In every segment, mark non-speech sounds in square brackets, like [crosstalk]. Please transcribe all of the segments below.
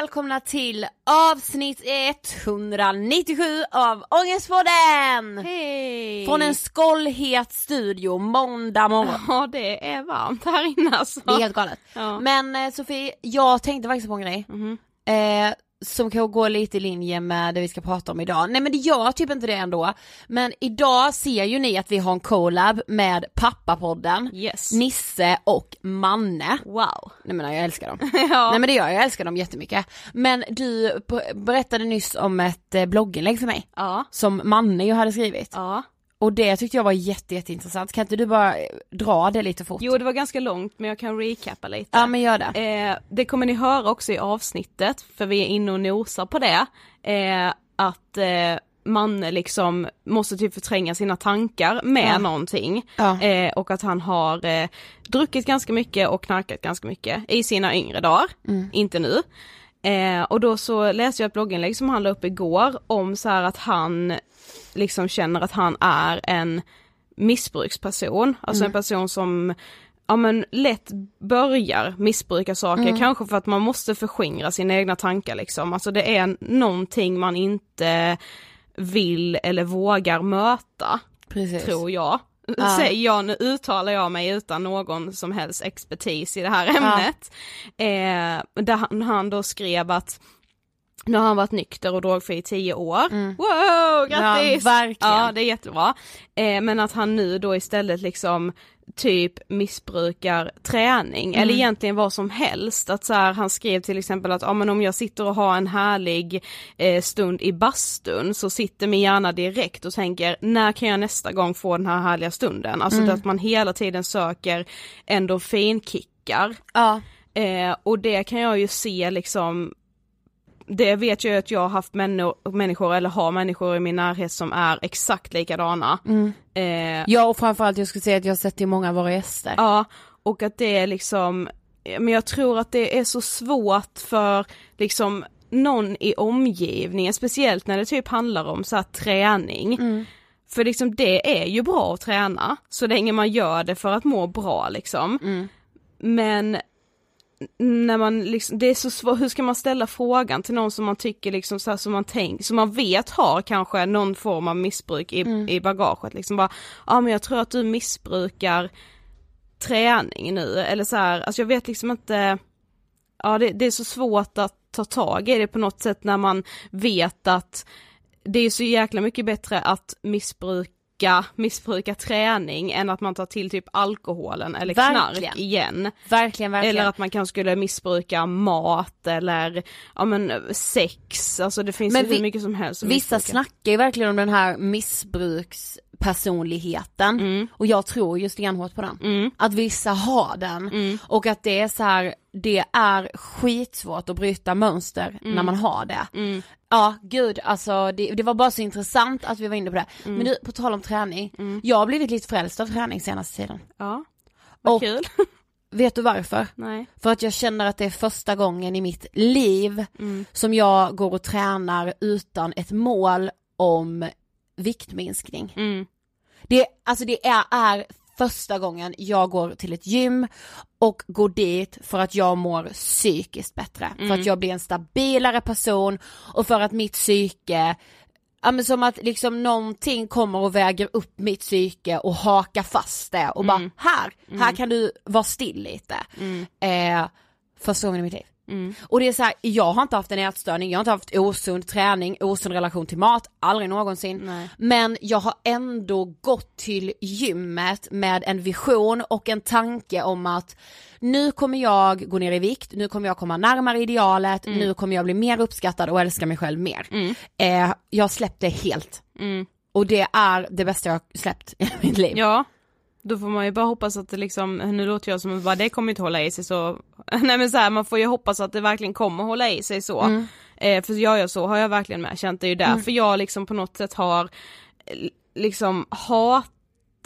välkomna till avsnitt 197 av Ångestpodden! Hej! Från en skållhet studio måndag morgon. Ja det är varmt här inne alltså. Det är helt galet. Ja. Men eh, Sofie, jag tänkte faktiskt på en grej. Mhm. Eh, som kan gå lite i linje med det vi ska prata om idag. Nej men det gör typ inte det ändå. Men idag ser ju ni att vi har en collab med pappapodden, Yes. Nisse och Manne. Wow. Nej men jag älskar dem. [laughs] ja. Nej men det gör jag, jag älskar dem jättemycket. Men du ber- berättade nyss om ett eh, blogginlägg för mig. ja. Som Manne ju hade skrivit. Ja. Och det tyckte jag var jätte, jätteintressant. Kan inte du bara eh, dra det lite fort? Jo det var ganska långt men jag kan recappa lite. Ja men gör det. Eh, det kommer ni höra också i avsnittet, för vi är inne och nosar på det, eh, att eh, Manne liksom måste typ förtränga sina tankar med Ja. någonting. Ja. Eh, och att han har eh, druckit ganska mycket och knarkat ganska mycket i sina yngre dagar, Mm. inte nu. Eh, och då så läste jag ett blogginlägg som han la upp igår om så här att han liksom känner att han är en missbruksperson, alltså en person som ja men lätt börjar missbruka saker, kanske för att man måste förskingra sina egna tankar liksom, alltså det är någonting man inte vill eller vågar möta, Precis. tror jag. Säger jag, nu uttalar jag mig utan någon som helst expertis i det här ämnet. Eh, där han, han då skrev att nu har han varit nykter och drogfri i tio år. Wow, grattis! Ja, verkligen. Ja, det är jättebra. Eh, men att han nu då istället liksom typ missbrukar träning eller egentligen vad som helst. Att så här, han skrev till exempel att ja, men om jag sitter och har en härlig eh, stund i bastun så sitter min hjärna direkt och tänker när kan jag nästa gång få den här härliga stunden? Alltså att man hela tiden söker endorfinkickar. Ja. Eh, och det kan jag ju se liksom det vet jag ju att jag har haft människor eller har människor i min närhet som är exakt likadana. Eh, Ja och framförallt jag skulle säga att jag har sett det i många av våra gäster. Ja, och att det är liksom, men jag tror att det är så svårt för liksom någon i omgivningen, speciellt när det typ handlar om så träning. För liksom det är ju bra att träna, så länge man gör det för att må bra liksom. Men när man liksom, det är så svårt, hur ska man ställa frågan till någon som man tycker liksom så här, som man tänk, som man vet har kanske någon form av missbruk i, i bagaget liksom bara, ja men jag tror att du missbrukar träning nu eller så här, alltså jag vet liksom inte, ja det, det är så svårt att ta tag i det på något sätt när man vet att det är så jäkla mycket bättre att missbruka, missbruka träning än att man tar till typ alkoholen eller knark Verkligen. igen. Verkligen, verkligen. Eller att man kanske skulle missbruka mat eller ja men sex, alltså det finns Men ju hur vi- mycket som helst Vissa missbruka. snackar ju verkligen om den här missbrukspersonligheten och jag tror ju stenhårt på den. Mm. Att vissa har den och att det är så här, det är skitsvårt att bryta mönster när man har det. Mm. Ja gud alltså det, det var bara så intressant att vi var inne på det. Mm. Men du, på tal om träning, jag har blivit lite frälst av träning senaste tiden. Ja, vad Och- kul. [laughs] Vet du varför? Nej. För att jag känner att det är första gången i mitt liv Mm. som jag går och tränar utan ett mål om viktminskning. Mm. Det, alltså det är, är första gången jag går till ett gym och går dit för att jag mår psykiskt bättre. För att jag blir en stabilare person och för att mitt psyke Ja men som att liksom någonting kommer och väger upp mitt psyke och hakar fast det och bara här, här kan du vara still lite. Eh, första gången i mitt liv. Och det är så här, jag har inte haft en ätstörning, jag har inte haft osund träning, osund relation till mat, aldrig någonsin. Nej. Men jag har ändå gått till gymmet med en vision och en tanke om att nu kommer jag gå ner i vikt, nu kommer jag komma närmare idealet, nu kommer jag bli mer uppskattad och älska mig själv mer. Eh, jag släppte helt. Och det är det bästa jag har släppt i mitt liv. Ja, då får man ju bara hoppas att det liksom, nu låter jag som att det kommer inte hålla i sig så, [laughs] nej men så här, man får ju hoppas att det verkligen kommer hålla i sig så. Mm. Eh, för gör jag så har jag verkligen med känt det är ju därför jag liksom på något sätt har liksom hat,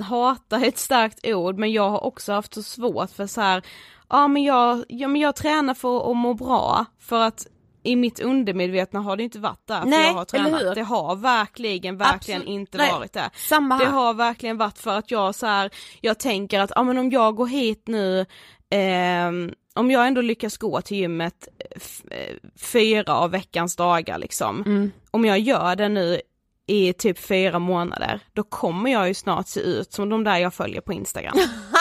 hata är ett starkt ord men jag har också haft så svårt för så här, ja men jag, ja, men jag tränar för att må bra för att i mitt undermedvetna har det inte varit där för Nej, jag har tränat. Det har verkligen, verkligen Absolut. inte Nej, varit det. Samma här. Det har verkligen varit för att jag så här, jag tänker att, ja men om jag går hit nu, ehm, om jag ändå lyckas gå till gymmet eh, fyra av veckans dagar liksom, Mm. om jag gör det nu i typ fyra månader, då kommer jag ju snart se ut som de där jag följer på Instagram. [laughs]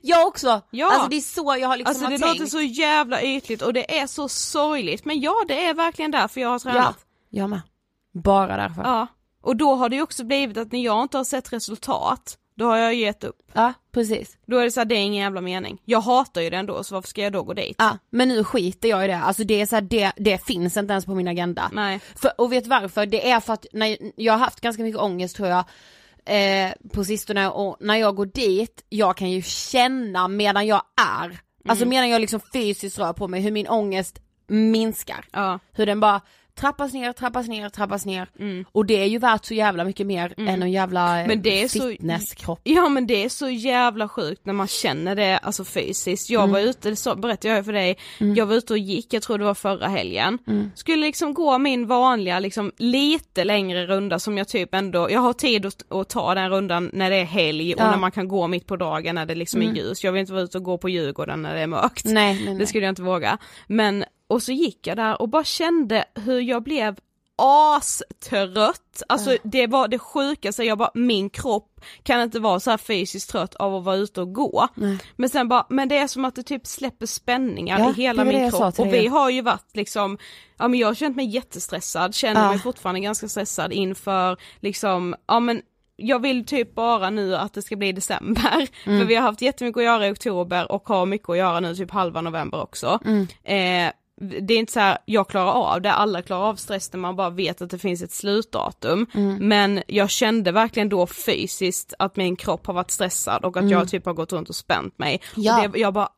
Jag också! Ja. Alltså det är så jag har liksom Alltså har det tänkt. låter så jävla ytligt och det är så sorgligt, men ja det är verkligen därför jag har tränat. Ja, jag med. Bara därför. Ja. Och då har det ju också blivit att när jag inte har sett resultat, då har jag gett upp. Ja, precis. Då är det så här, det är ingen jävla mening. Jag hatar ju det ändå, så varför ska jag då gå dit? Ja, men nu skiter jag i det. Alltså det är så här, det, det finns inte ens på min agenda. Nej. För, och vet varför? Det är för att när, jag har haft ganska mycket ångest tror jag eh, på sistone och när jag går dit, jag kan ju känna medan jag är, alltså medan jag liksom fysiskt rör på mig hur min ångest minskar. Ja. Hur den bara trappas ner, trappas ner, trappas ner. Och det är ju värt så jävla mycket mer än en jävla Men det är så- fitnesskropp. Ja men det är så jävla sjukt när man känner det alltså fysiskt. Jag var ute, så berättade jag för dig, jag var ute och gick, jag tror det var förra helgen. Skulle liksom gå min vanliga liksom lite längre runda som jag typ ändå, jag har tid att, att ta den rundan när det är helg och Ja. när man kan gå mitt på dagen när det liksom är ljus. Jag vill inte vara ute och gå på Djurgården när det är mörkt. Nej, nej, nej. Det skulle jag inte våga. Men, och så gick jag där och bara kände hur jag blev astrött. Alltså det var det sjukaste, jag bara, min kropp kan inte vara så här fysiskt trött av att vara ute och gå. Men sen bara, men det är som att det typ släpper spänningar Ja, i hela min kropp och vi har ju varit liksom, ja men jag har känt mig jättestressad, känner Ja. mig fortfarande ganska stressad inför liksom, ja men jag vill typ bara nu att det ska bli december, [laughs] Mm. för vi har haft jättemycket att göra i oktober och har mycket att göra nu typ halva november också. Mm. Eh, det är inte så här, jag klarar av det, alla klarar av stress när man bara vet att det finns ett slutdatum. Mm. Men jag kände verkligen då fysiskt att min kropp har varit stressad och att jag typ har gått runt och spänt mig. Mm. Ja. Och det, jag bara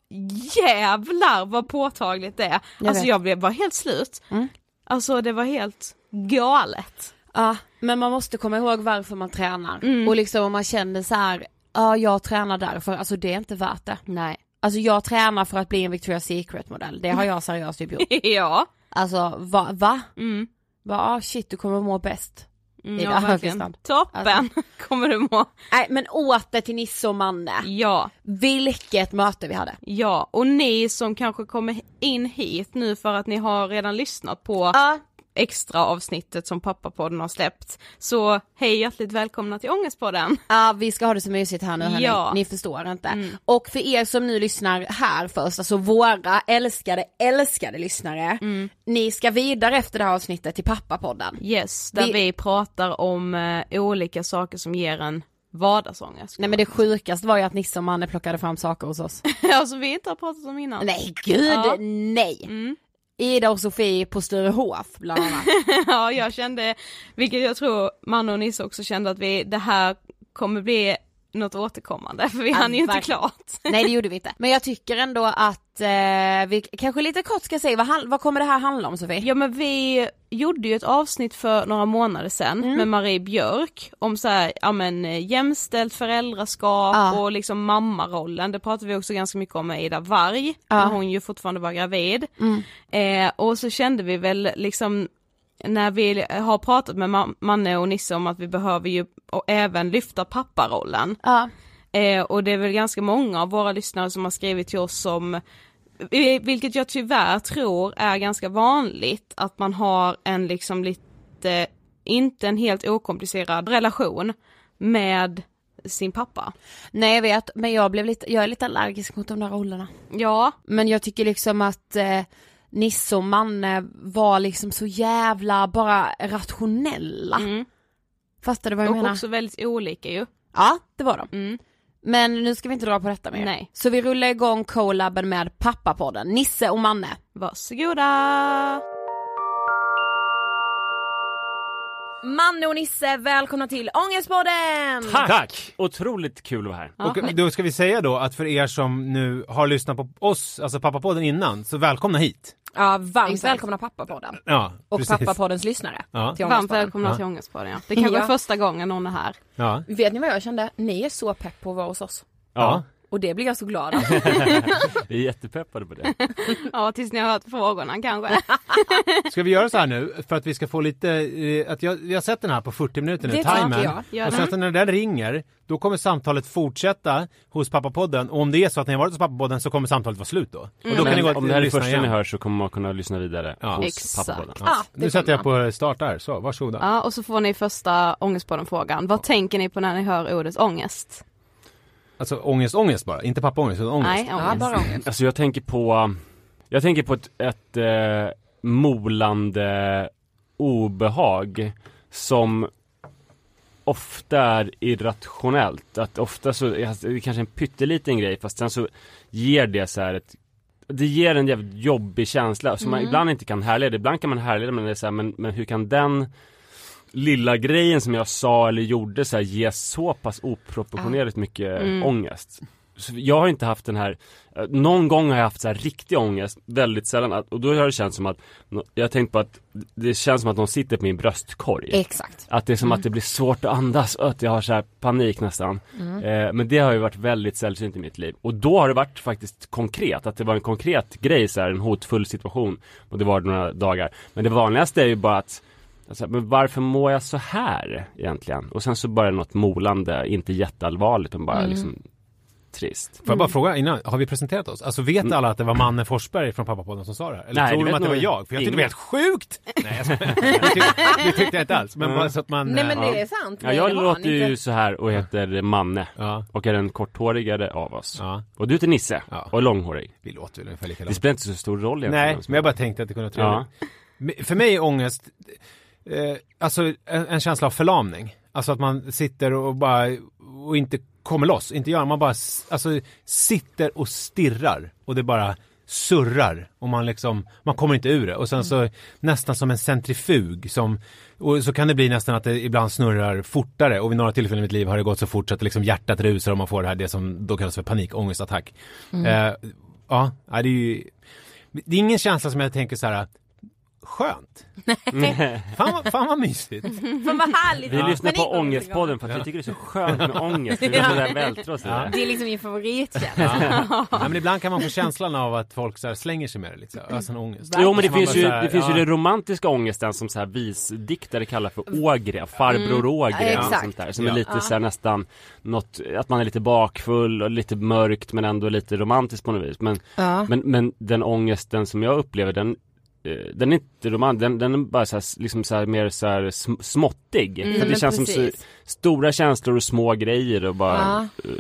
jävlar vad påtagligt det är. Jag alltså vet. jag blev bara helt slut. Mm. Alltså det var helt galet. Ja, men man måste komma ihåg varför man tränar. Mm. Och liksom om man känner så här, ja jag tränar därför, alltså det är inte värt det. Nej. Alltså jag tränar för att bli en Victoria's Secret modell, det har jag seriöst typ gjort. [laughs] ja. Alltså va? va? Mm. Va? Ah, shit du kommer må bäst. Mm, I ja, verkligen. Toppen [laughs] kommer du må. Nej men åter till Nisse och Manne. Ja. Vilket möte vi hade. Ja, och ni som kanske kommer in hit nu för att ni har redan lyssnat på Ja. Extra avsnittet som pappapodden har släppt. Så hej hjärtligt välkomna till Ångestpodden. Ja vi ska ha det så mysigt här nu hörni, Ja. ni förstår inte. Och för er som nu lyssnar här först, alltså våra älskade, älskade lyssnare. Ni ska vidare efter det här avsnittet till pappapodden. Yes, där Vi- vi, pratar om eh, olika saker som ger en vardagsångest. Nej men det sjukaste var ju att Nisse och Manne plockade fram saker hos oss. [laughs] alltså vi inte har pratat om innan. Nej gud, Ja. nej! Mm. Ida och Sofie på Sturehof bland annat. [laughs] ja, jag kände, vilket jag tror Manne och Nisse också kände att vi, det här kommer bli något återkommande [laughs] för vi Ja, hann ju inte klart. [laughs] Nej det gjorde vi inte. Men jag tycker ändå att eh, vi kanske lite kort ska säga vad, vad kommer det här handla om Sofie? Ja men vi gjorde ju ett avsnitt för några månader sedan Mm. med Marie Björk om så här, ja men eh, jämställt föräldraskap Ja. och liksom mammarollen, det pratade vi också ganska mycket om med Ida Varg, Ja. när hon ju fortfarande var gravid. Mm. Eh, och så kände vi väl liksom när vi har pratat med Ma- Manne och Nisse om att vi behöver ju även lyfta papparollen. Ja. Eh, och det är väl ganska många av våra lyssnare som har skrivit till oss som vilket jag tyvärr tror är ganska vanligt att man har en liksom lite, inte en helt okomplicerad relation med sin pappa. Nej jag vet, men jag blev lite, jag är lite allergisk mot de där rollerna. Ja, Men jag tycker liksom att eh, Nisse och Manne var liksom så jävla bara rationella. mm. Fattar du vad jag och menar? också väldigt olika ju. Ja, det var de. Mm. Men nu ska vi inte dra på detta mer. Nej. Så vi rullar igång collaben med pappapodden, Nisse och Manne. Varsågoda! Manne och Nisse, välkomna till Ångestpodden! Tack! Tack! Otroligt kul att vara här. Och då ska vi säga då att för er som nu har lyssnat på oss, alltså pappapodden innan, så välkomna hit. Ja, varmt Exakt. välkomna pappapodden. Ja, Och precis. pappapoddens lyssnare Ja. till Varmt välkomna Ja. till Ångestpodden ja. Det kanske Ja. är första gången någon är här. Ja. Vet ni vad jag kände? Ni är så pepp på att vara hos oss. ja. Och det blir jag så glad av. [laughs] [laughs] Vi är jättepeppade på det. Ja, tills ni har hört frågorna kanske. [laughs] Ska vi göra så här nu för att vi ska få lite, eh, att jag, vi har sett den här på 40 minuter nu, timern. jag. Och sen så när den ringer, då kommer samtalet fortsätta hos pappapodden och om det är så att ni har varit hos pappapodden så kommer samtalet vara slut då. Och då kan ni gå om det här är första igen. ni hör så kommer man kunna lyssna vidare Ja. hos Exakt. pappapodden. Ja. Ah, nu sätter jag på start där, så varsågoda. Ja, och så får ni första Ångestpodden-frågan. Vad tänker ni på när ni hör ordet ångest? Alltså ångest, ångest bara, inte pappaångest utan ångest. Nej, Ja, ångest. bara ångest. Alltså jag tänker på, jag tänker på ett, ett eh, molande obehag som ofta är irrationellt. Att ofta så, det är kanske en pytteliten grej fast sen så ger det så här ett det ger en jävligt jobbig känsla som man ibland inte kan härleda. Ibland kan man härleda men det är så här, men, men hur kan den lilla grejen som jag sa eller gjorde så här, ge så pass oproportionerligt mycket ångest. Så jag har inte haft den här, eh, någon gång har jag haft så här riktig ångest, väldigt sällan, och då har det känts som att, jag har tänkt på att det känns som att någon sitter på min bröstkorg. Exakt. Att det är som att det blir svårt att andas och att jag har så här panik nästan. Eh, men det har ju varit väldigt sällsynt i mitt liv. Och då har det varit faktiskt konkret, att det var en konkret grej så här, en hotfull situation. Och det var några dagar. Men det vanligaste är ju bara att Alltså, men varför mår jag så här egentligen? Och sen så bara något molande, inte jätteallvarligt men bara liksom trist. Får jag bara fråga innan, har vi presenterat oss? Alltså vet alla att det var Manne Forsberg från pappapodden som sa det här? Eller Nej, tror det de att det var jag? För jag tyckte det var helt sjukt! [laughs] Nej jag det, tyckte, det tyckte jag inte alls, men Mm. bara så att man... Nej men det är sant. Ja, jag det låter ju inte. så här och heter Manne Ja, och är den korthårigare av oss. ja, Och du heter Nisse Ja. och är långhårig. vi låter väl ungefär Det likadant. spelar inte så stor roll egentligen. Nej, men jag bara tänkte att det kunde vara Ja. trevligt. För mig är ångest, eh, alltså en, en känsla av förlamning. Alltså att man sitter och bara, och inte kommer loss, inte gör, man bara, alltså sitter och stirrar och det bara surrar och man liksom, man kommer inte ur det och sen så nästan som en centrifug som, och så kan det bli nästan att det ibland snurrar fortare och vid några tillfällen i mitt liv har det gått så fort så att liksom hjärtat rusar och man får det här det som då kallas för panikångestattack. Eh, ja, det är ju, det är ingen känsla som jag tänker så här skönt. Fan vad, fan vad mysigt. Fan vad härligt. Vi lyssnar på. Ångestpodden för att vi tycker det är så skönt med ångest. Vi så där vältra oss i det. Det är liksom min favoritkänsla. Ja. men ibland kan man få känslan av att folk så här slänger sig med det lite så här, ösen ångest. Jo men det finns ju, det finns ju ja. den romantiska ångesten som så här visdiktare kallar för ågren, farbror ågren Ja, och exakt. sånt där. Som Ja. är lite så här nästan något, att man är lite bakfull och lite mörkt men ändå lite romantisk på något vis. Men, Ja. men, men den ångesten som jag upplever den den är inte romantisk, den, den är bara så här, liksom så här, mer så här sm- småttig. För att det Mm, känns som så, precis. stora känslor och små grejer och bara Ja.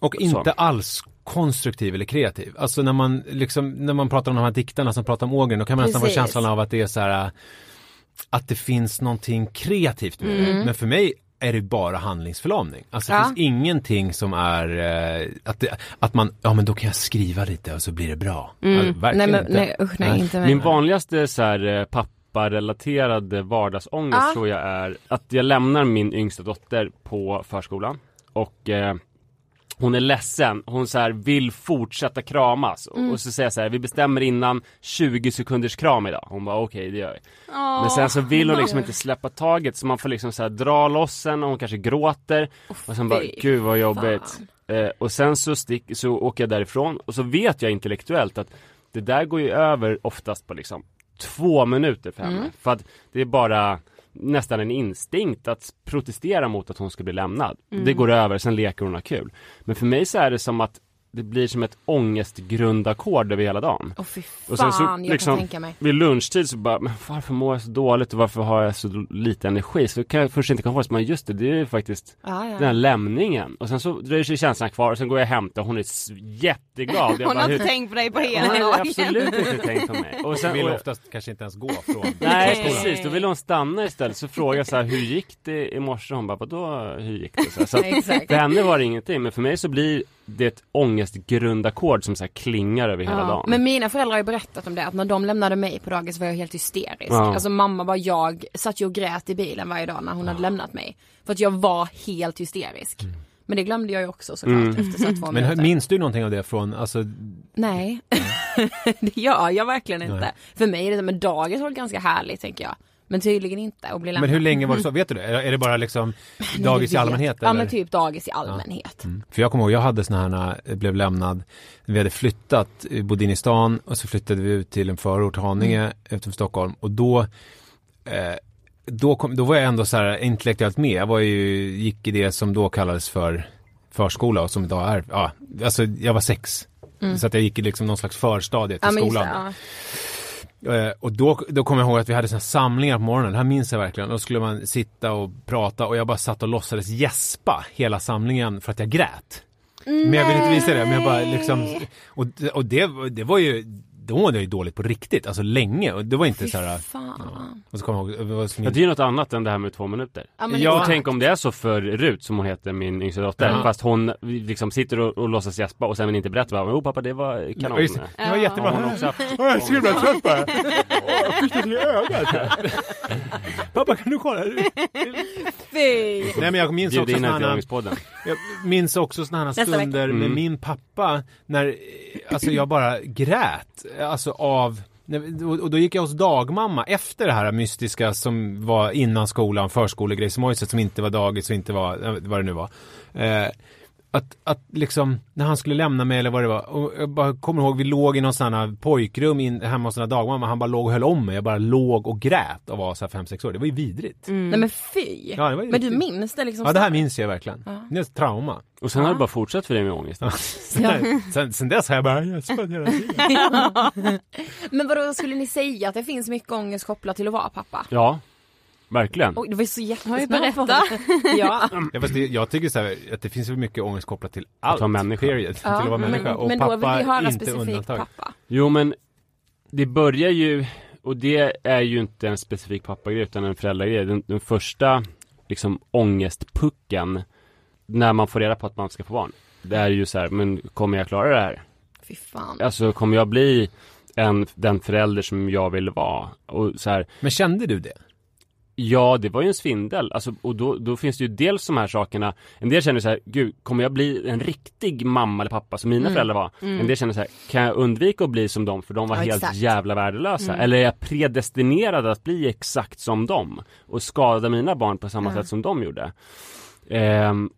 Och inte alls konstruktiv eller kreativ. Alltså när man liksom, när man pratar om de här diktarna som pratar om ågren, då kan man nästan få Precis. känslan av att det är så här äh, att det finns någonting kreativt med Mm. det. Men för mig är det bara handlingsförlamning. Alltså det Ja. finns ingenting som är eh, att, det, att man, ja men då kan jag skriva lite och så blir det bra. Alltså, Nej verkligen men inte. nej usch nej, Nej. inte. Min vanligaste så här eh, papparelaterade vardagsångest Ja. tror jag är att jag lämnar min yngsta dotter på förskolan och eh, hon är ledsen, hon så här vill fortsätta kramas Mm. och så säger jag så här, vi bestämmer innan 20 sekunders kram idag. Hon bara okej det gör vi. Men sen så vill hon liksom inte släppa taget så man får liksom så här dra loss henne och hon kanske gråter och sen bara gud vad jobbigt. Eh, och sen så, stick, så åker jag därifrån och så vet jag intellektuellt att det där går ju över oftast på liksom två minuter för henne. För att det är bara nästan en instinkt att protestera mot att hon ska bli lämnad. Det går över, sen leker hon och har kul. Men för mig så är det som att det blir som ett ångestgrundackord över hela dagen. Åh fy fan, Och sen så, jag liksom, kan tänka mig. Vid lunchtid så bara, men varför mår jag så dåligt och varför har jag så lite energi? Så kan jag först inte komma på det, men just det, det är ju faktiskt Ja, ja. den här lämningen. Och sen så dröjer sig känslan kvar och sen går jag och hämtar, hon är jätteglad. Jag [laughs] Hon bara, har inte hur- tänkt på dig på Hon hela har dagen. absolut inte tänkt på mig. Och Sen sen, vill och, oftast kanske inte ens gå från [laughs] Nej precis, då vill hon stanna istället. Så frågar jag så här, hur gick det i morse? Hon bara, vadå hur gick det? Så, här, så att, [laughs] för henne var det ingenting, men för mig så blir det ett ångestgrundackord som så här klingar över hela Ja, dagen. Men mina föräldrar har ju berättat om det, att när de lämnade mig på dagis var jag helt hysterisk. Ja. Alltså mamma var jag, satt ju och grät i bilen varje dag när hon hade lämnat mig. För att jag var helt hysterisk. Men det glömde jag ju också såklart Mm. efter så två Men minuter. minns du någonting av det från, alltså, Nej, [laughs] det gör jag verkligen inte. Nej. För mig är det, men dagis var ganska härligt tänker jag. Men tydligen inte att bli lämnad. men hur länge var det så? [laughs] Vet du det? Är, det bara liksom dagis i allmänhet? Ja eller? men typ dagis i allmänhet. Mm. För jag kommer ihåg, jag hade såna här, eh, blev lämnad, vi hade flyttat, eh, bodde inne i stan och så flyttade vi ut till en förort, Haninge, Mm. utanför Stockholm och då eh, då, kom, då var jag ändå så här intellektuellt med. Jag var ju, gick i det som då kallades för förskola och som idag är, ja, alltså jag var sex. Så att jag gick i liksom någon slags förstadie till Mm. Ja, skolan. det, ja. Eh, och då, då kommer jag ihåg att vi hade såna samlingar på morgonen, det här minns jag verkligen. Då skulle man sitta och prata och jag bara satt och låtsades gäspa hela samlingen för att jag grät. Men jag vill inte visa det, men jag bara liksom, och, och det, det var ju, då mådde jag ju dåligt på riktigt, alltså länge. Och det var inte Fy så här, fan. och så jag ihåg, det som Ja, det är ju något annat än det här med två minuter. Ja, men Ja. Och exakt. tänk om det är så för Rut som hon heter, min yngsta dotter. Ja. Fast hon liksom sitter och, och låtsas gäspa och sen vill inte berätta. Oh pappa det var kanon. Ja, just det. Det var Ja. jättebra. Ja, hon också haft- [laughs] jag är så himla trött bara. Åh, jag fick det i ögat. [laughs] Pappa kan du kolla? [laughs] Fy! Nej men jag minns också sådana. Jag minns också sådana stunder med Mm. min pappa när, eh, alltså jag bara grät, alltså av och då gick jag hos dagmamma efter det här mystiska som var innan skolan, förskolegrejsmojset som inte var dagis och inte var, eh, vad det nu var. Att, att liksom, när han skulle lämna mig eller vad det var, och jag bara kommer ihåg, vi låg i någon sån här pojkrum in, hemma hos den här dagmamma, han bara låg och höll om mig, jag bara låg och grät och var så här fem sex år, det var ju vidrigt. Nej men fy! Ja, det var ju men du riktigt- minns det liksom? Ja det här minns jag verkligen. Det är ett trauma. Och sen har det bara fortsatt för dig med ångest. [laughs] sen, [laughs] sen, sen dess har jag bara gäspat hela tiden. [laughs] Men vadå, skulle ni säga att det finns mycket ångest kopplat till att vara pappa? Ja, verkligen. Oj, det var ju så jättesnabb Har ju berättat. [laughs] Ja. Ja, fast det, jag tycker så här, att det finns väl mycket ångest kopplat till allt. vara människa. Period. till att vara människa. men, och men då vill pappa vi höra inte undantag. pappa. Jo men det börjar ju, och det är ju inte en specifik pappagrej utan en föräldragrej. Den, den första liksom ångestpucken när man får reda på att man ska få barn. Det är ju så här, men kommer jag klara det här? Fy fan. Alltså kommer jag bli en, den förälder som jag vill vara? Och så här, Men kände du det? Ja, det var ju en svindel. Alltså, och då, då finns det ju dels de här sakerna. En del känner så här, gud, kommer jag bli en riktig mamma eller pappa som mina Mm. föräldrar var? En del känner så här, kan jag undvika att bli som dem för de var Ja, helt exakt. jävla värdelösa? Eller är jag predestinerad att bli exakt som dem? Och skada mina barn på samma sätt som de gjorde? Ehm,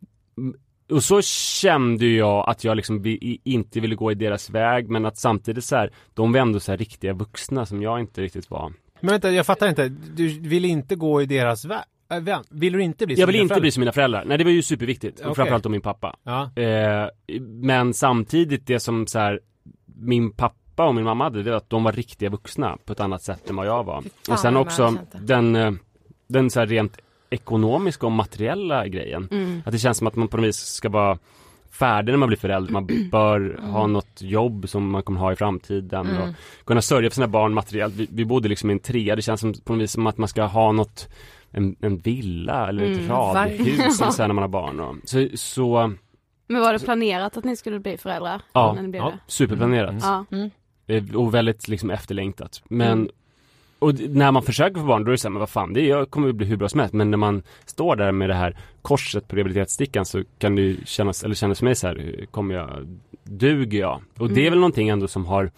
och så kände jag att jag liksom inte ville gå i deras väg men att samtidigt så här, de var ändå så här riktiga vuxna som jag inte riktigt var. Men vänta, jag fattar inte. Du vill inte gå i deras väg? Äh, vill du inte bli som Jag vill dina inte föräldrar? bli som mina föräldrar. Nej det var ju superviktigt. Och framförallt om min pappa. Ja. Eh, men samtidigt det som så här, min pappa och min mamma hade det var att de var riktiga vuxna på ett annat sätt än vad jag var. Fan, Och sen också den, eh, den så här rent ekonomiska och materiella grejen. Mm. Att det känns som att man på något vis ska vara färdig när man blir förälder. Man [clears throat] bör ha något jobb som man kommer ha i framtiden Mm. och kunna sörja för sina barn materiellt. Vi, vi bodde liksom i en trea. Det känns som, på något vis som att man ska ha något en, en villa eller ett Mm, radhus här när man har barn. Och, så, så Men var det planerat att ni skulle bli föräldrar? Ja. När ni blev Ja. det? superplanerat. Ja. Eh, Och väldigt liksom efterlängtat. Men Mm. Och när man försöker få barn då är det såhär, men vad fan, det jag kommer ju bli hur bra som helst. Men när man står där med det här korset på rehabiliteringsstickan så kan det ju kännas, eller kännas för mig så här, kommer jag, duger jag? Och det är Mm. väl någonting ändå som har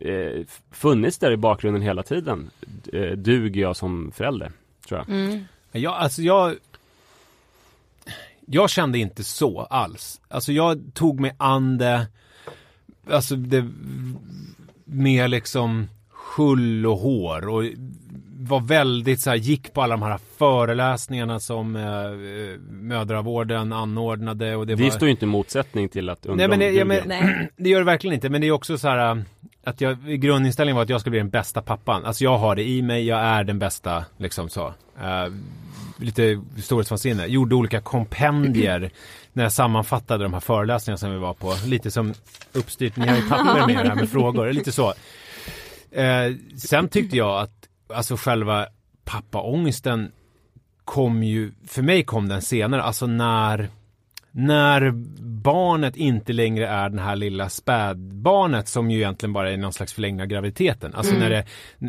eh, funnits där i bakgrunden hela tiden. Eh, duger jag som förälder, tror jag. Mm. Jag, alltså jag... Jag kände inte så alls. Alltså jag tog mig an det, alltså det med liksom hull och hår och var väldigt så här, gick på alla de här föreläsningarna som eh, mödravården anordnade och det, Det, var... står ju inte i motsättning till att undra Nej men, det, ja, men Nej. [clears throat] det gör det verkligen inte men det är också så här äh, att jag, grundinställningen var att jag skulle bli den bästa pappan. Alltså jag har det i mig, jag är den bästa liksom så. Uh, lite storhetsvansinne. Gjorde olika kompendier [clears throat] när jag sammanfattade de här föreläsningarna som vi var på. Lite som uppstyrt, ni har ju papper med det här med frågor, lite så. Eh, sen tyckte jag att alltså själva pappaångesten kom ju, för mig kom den senare, alltså när när barnet inte längre är den här lilla spädbarnet som ju egentligen bara är någon slags förlängning av graviditeten. Alltså när det,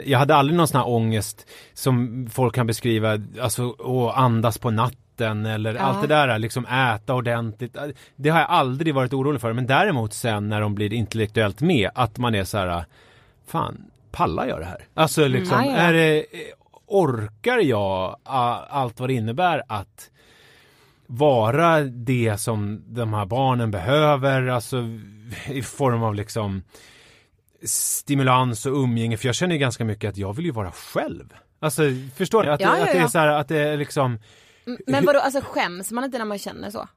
jag hade aldrig någon sån här ångest som folk kan beskriva, alltså att andas på natten eller allt det där, liksom äta ordentligt. Det har jag aldrig varit orolig för. Men däremot sen när de blir intellektuellt med, att man är så här, fan, pallar jag det här? Alltså liksom, Ja, ja. är det, orkar jag allt vad det innebär att vara det som de här barnen behöver, alltså i form av liksom stimulans och umgänge, för jag känner ju ganska mycket att jag vill ju vara själv. Alltså, förstår ni? Att, Ja, det, ja, att det är ja. så här, att det är liksom, Men vadå, alltså skäms man inte när man känner så?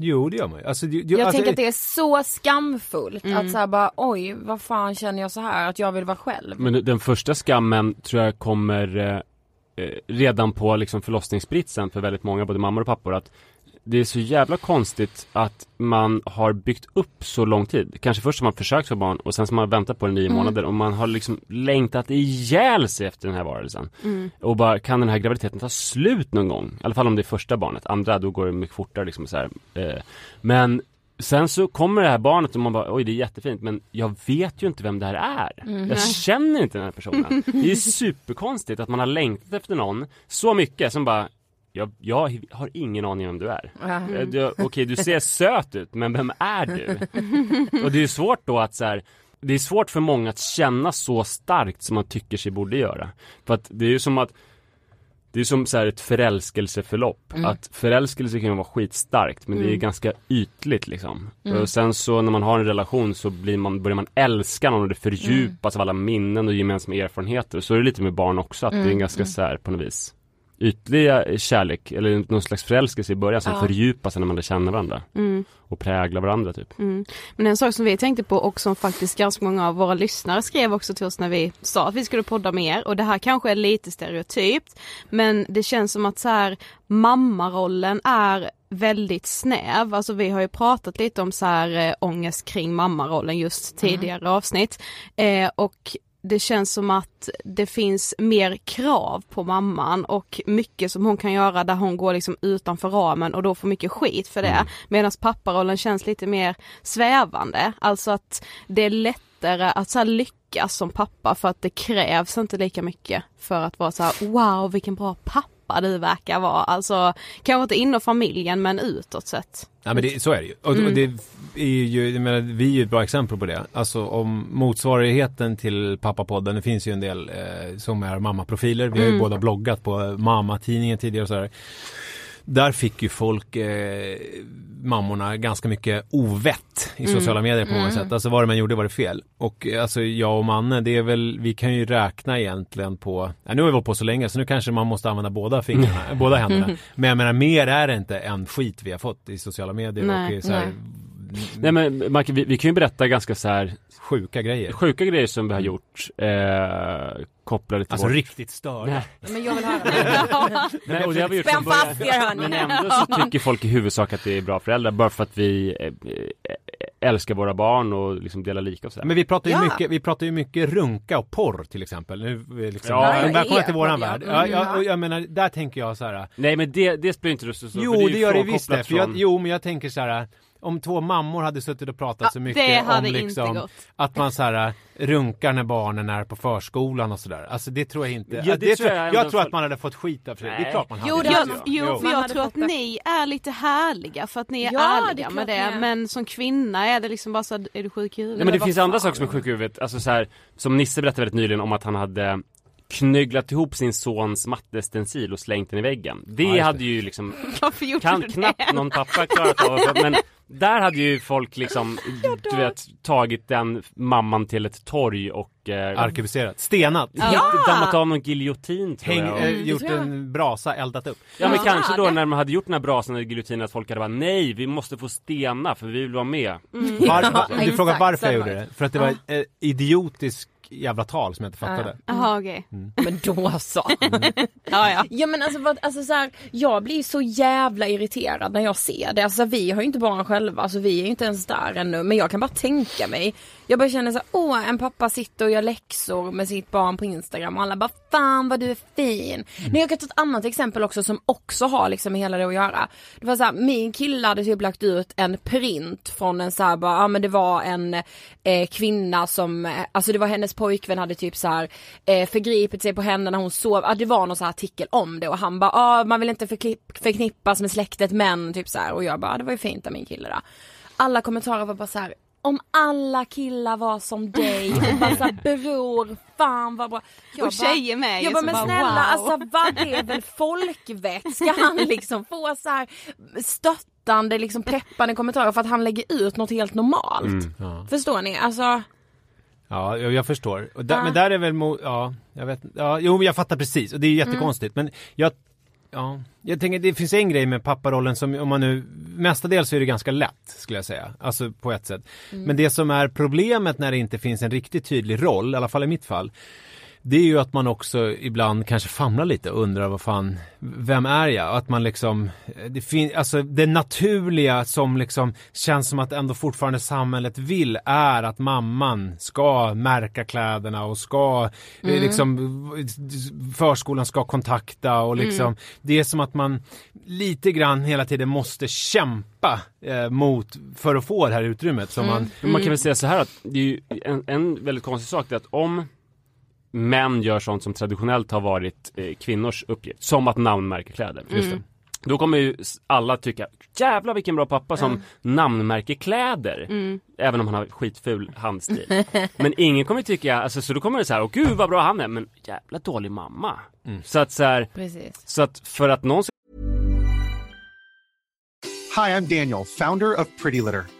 Jo det gör man ju. Alltså, det- det- Jag alltså, tänker att det är så skamfullt att såhär bara oj, vad fan känner jag så här att jag vill vara själv? Men den första skammen tror jag kommer eh, eh, redan på liksom förlossningsbritsen för väldigt många, både mammor och pappor, att det är så jävla konstigt att man har byggt upp så lång tid. Kanske först har man försökt få barn och sen så har man väntat på det nio Mm. månader och man har liksom längtat ihjäl sig efter den här varelsen. Mm. Och bara, kan den här graviditeten ta slut någon gång? I alla fall om det är första barnet. Andra, då går det mycket fortare liksom så här. Eh, men Sen så kommer det här barnet och man bara, oj det är jättefint men jag vet ju inte vem det här är. Mm. Jag känner inte den här personen. Det är superkonstigt att man har längtat efter någon så mycket som bara, jag, jag har ingen aning om vem du är. Du- Okej, du ser söt ut, men vem är du? [laughs] Och det är svårt då att så här, det är svårt för många att känna så starkt som man tycker sig borde göra. För att det är ju som att det är som så här ett förälskelseförlopp. Att förälskelse kan ju vara skitstarkt men det är ganska ytligt liksom. Och sen så när man har en relation så blir man, börjar man älska någon och det fördjupas av alla minnen och gemensamma erfarenheter. Så är det lite med barn också att det är en ganska så här på något vis ytliga kärlek eller någon slags förälskelse i början som Ja. fördjupas när man lär känna varandra. Mm. Och präglar varandra typ. Men en sak som vi tänkte på och som faktiskt ganska många av våra lyssnare skrev också till oss när vi sa att vi skulle podda mer och det här kanske är lite stereotypt men det känns som att så här mammarollen är väldigt snäv, alltså vi har ju pratat lite om så här eh, ångest kring mammarollen just tidigare avsnitt eh, och det känns som att det finns mer krav på mamman och mycket som hon kan göra där hon går liksom utanför ramen och då får mycket skit för det. Medan papparollen känns lite mer svävande, alltså att det är lättare att så lyckas som pappa för att det krävs inte lika mycket för att vara så här: wow vilken bra pappa du verkar vara. Alltså kanske inte inom familjen men utåt sett. Ja men det, så är det ju. Och, Mm. det är ju, jag menar, vi är ju ett bra exempel på det. Alltså om motsvarigheten till pappapodden, det finns ju en del eh, som är mammaprofiler. Vi har Mm. ju båda bloggat på mammatidningen tidigare och sådär. Där fick ju folk, eh, mammorna, ganska mycket ovett i Mm. sociala medier på många sätt. Alltså vad det man gjorde var det fel. Och eh, alltså jag och Manne, det är väl, vi kan ju räkna egentligen på, ja, nu har vi hållit på så länge så nu kanske man måste använda båda fingrarna, båda händerna. [laughs] Men jag menar mer är det inte än skit vi har fått i sociala medier Nej, och så här, Nej men Marke, vi, vi kan ju berätta ganska så här sjuka grejer. sjuka grejer som vi har gjort eh, kopplade till Alltså vårt... riktigt störda. Nej. Men jag vill höra. Nej, och det har vi gjort Spänn fast er hörni. Men ändå så tycker folk i huvudsak att det är bra föräldrar bara för att vi eh, eh, älskar våra barn och liksom delar lika och sådär. Men vi pratar ju Ja. mycket, vi pratar ju mycket runka och porr till exempel. Nu, är vi liksom, Ja, ja, välkomna till våran värld. Ja, Mm, ja, ja. och jag menar, där tänker jag så här. Nej men det, det spelar inte så, så Jo, det, gör det visst det. kopplat För jag, från- jo, men jag tänker så här. Om två mammor hade suttit och pratat så mycket om liksom att man så här runkar när barnen är på förskolan och sådär. Alltså det tror jag inte. Ja, det det tror jag jag, jag tror att man hade fått skit av det. Det är klart man hade. Jo, det Jag, jo, Jo. för jag tror att det. ni är lite härliga för att ni är Ja, det är ärliga klart med det. är. Men som kvinna är det liksom bara så här, är du sjuk i huvudet? Nej men det finns andra saker som är sjuka i huvudet, alltså så här, som Nisse berättade väldigt nyligen om att han hade knögglat ihop sin sons mattestencil och slängt den i väggen. Det, Ja, hade ju liksom, [laughs] kan knappt någon pappa klarat av, men där hade ju folk liksom, [laughs] du vet, tagit den mamman till ett torg och eh, Arkebuserat. Stenat. ja! dammat av någon giljotin tror Häng, jag. eh, Och- gjort jag. en brasa, eldat upp. Ja men Ja, kanske då det- när man hade gjort den här brasan eller giljotinen att folk hade bara nej vi måste få stena för vi vill vara med. Var, [laughs] var, du frågar varför jag gjorde det. För att det var eh, idiotisk jävla tal som jag inte fattade. Jaha okej. Men då så. Ja ja. Ja men alltså, vad, alltså så här, jag blir så jävla irriterad när jag ser det. Alltså vi har ju inte barn själva, alltså vi är ju inte ens där ännu. Men jag kan bara tänka mig. Jag bara känner så här, åh en pappa sitter och gör läxor med sitt barn på Instagram och alla bara fan vad du är fin. Men jag kan ta ett annat exempel också som också har liksom med hela det att göra. Det var så här, min kille hade typ lagt ut en print från en så här bara, ja men det var en eh, kvinna som, eh, alltså det var hennes pojkvän hade typ så här eh, förgripit sig på henne när hon sov, ja det var någon så här artikel om det och han bara, ja man vill inte förknipp- förknippas med släktet men typ så här och jag bara, det var ju fint av min kille då. Alla kommentarer var bara så här. Om alla killar var som dig och [laughs] bara såhär bror, fan vad bra. Jag Och tjejer med Jag bara men bara, snälla wow. alltså vad det är väl folkvett? Ska han [laughs] liksom få så här stöttande liksom peppande kommentarer för att han lägger ut något helt normalt? Mm. Ja, Förstår ni? Alltså ja jag, förstår. Där, Ja. Men där är väl, mo- ja, jag vet ja, jo jag fattar precis och det är jättekonstigt men jag Ja, jag tänker det finns en grej med papparollen som om man nu Mestadels så är det ganska lätt skulle jag säga, alltså på ett sätt. Men det som är problemet när det inte finns en riktigt tydlig roll, i alla fall i mitt fall det är ju att man också ibland kanske famlar lite och undrar vad fan, vem är jag? Att man liksom, det finns, alltså det naturliga som liksom känns som att ändå fortfarande samhället vill är att mamman ska märka kläderna och ska eh, liksom förskolan ska kontakta och liksom det är som att man lite grann hela tiden måste kämpa eh, mot för att få det här utrymmet som man Men man kan väl säga så här att det är ju en, en väldigt konstig sak det är att om män gör sånt som traditionellt har varit eh, kvinnors uppgift, som att namnmärka kläder. Just det. Då kommer ju alla tycka, jävlar vilken bra pappa som namnmärker kläder. Även om han har skitful handstil. [laughs] men ingen kommer tycka, alltså så då kommer det så här, åh gud vad bra han är, men jävla dålig mamma. Så att så här, precis. så att för att någon Hi, I'm Daniel, founder of Pretty Litter.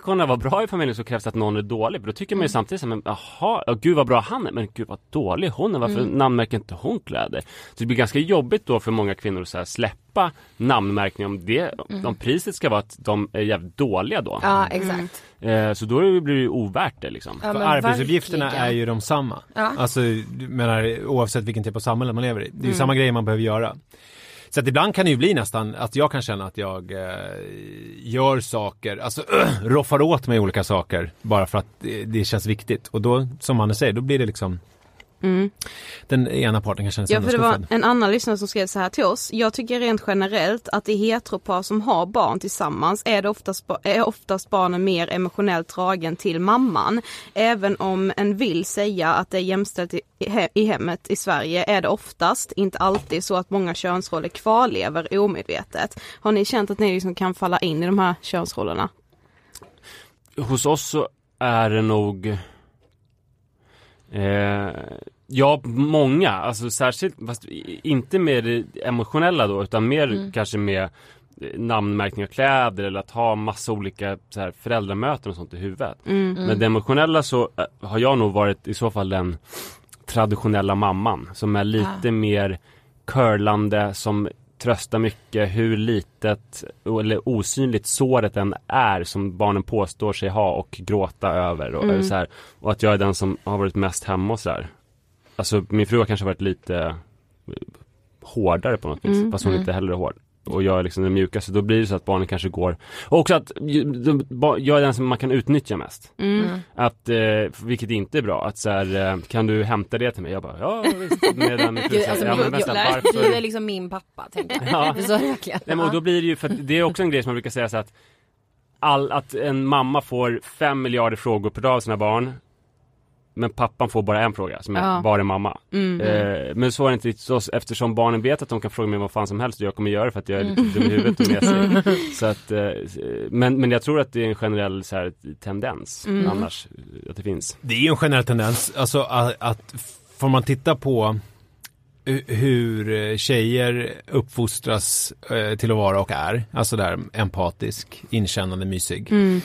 Kunna vara bra i familjen så krävs det att någon är dålig. För då tycker Mm. man ju samtidigt så här, men jaha, ja, gud vad bra han är, men gud vad dålig hon är, varför Mm. namnmärker inte hon kläder? Så det blir ganska jobbigt då för många kvinnor att så här, släppa namnmärkning om det, om priset ska vara att de är jävligt dåliga då. Mm. Ja exakt. Eh, så då blir det ju ovärt det liksom. Ja, För arbetsuppgifterna verkligen. är ju de samma. Ja. Alltså, du menar oavsett vilken typ av samhälle man lever i. Det är ju Mm. samma grejer man behöver göra. Så att ibland kan det ju bli nästan att jag kan känna att jag eh, gör saker, alltså [clears throat] roffar åt mig olika saker bara för att det, det känns viktigt. Och då, som Anne säger, då blir det liksom Mm. den ena parten kan känna sig Ja för det var undanskuffad. en annan lyssnare som skrev så här till oss. Jag tycker rent generellt att i heteropar som har barn tillsammans är det oftast, är oftast barnen mer emotionellt dragen till mamman. Även om en vill säga att det är jämställt i, i he- i hemmet i Sverige är det oftast, inte alltid, så att många könsroller kvarlever omedvetet. Har ni känt att ni liksom kan falla in i de här könsrollerna? Hos oss så är det nog eh, Ja, många, alltså särskilt, fast inte med det emotionella då, utan mer Mm. kanske med eh, namnmärkning av kläder eller att ha massa olika så här, föräldramöten och sånt i huvudet. Mm. Men det emotionella så eh, har jag nog varit i så fall den traditionella mamman som är lite Ah. mer curlande som trösta mycket hur litet eller osynligt såret än är som barnen påstår sig ha och gråta över och, Mm. så här, och att jag är den som har varit mest hemma och sådär. Alltså min fru har kanske varit lite eh, hårdare på något vis, Mm, fast hon mm. inte heller är hård. Och jag är liksom den mjukaste, då blir det så att barnen kanske går Och också att jag är den som man kan utnyttja mest Mm. Att, eh, vilket inte är bra, att så här, eh, kan du hämta det till mig? Jag bara, ja visst Medan min fru Gud, säger, alltså, ja, men vänta, varför? Du är liksom min pappa tänker jag. [laughs] Ja. Så är det verkligen. Nej, men och då blir det ju, för det är också en grej som man brukar säga så att all, att en mamma får fem miljarder frågor per dag av sina barn men pappan får bara en fråga som är Ja. var är mamma? Mm. Eh, men så är det inte riktigt eftersom barnen vet att de kan fråga mig vad fan som helst och jag kommer göra det för att jag är lite Mm. dum i huvudet och mesig. Så att, eh, men, men jag tror att det är en generell så här, tendens Mm. annars, eh, att det finns. Det är ju en generell tendens, alltså att, att får man titta på hu- hur eh, tjejer uppfostras eh, till att vara och är, alltså där empatisk, inkännande, mysig. Mm.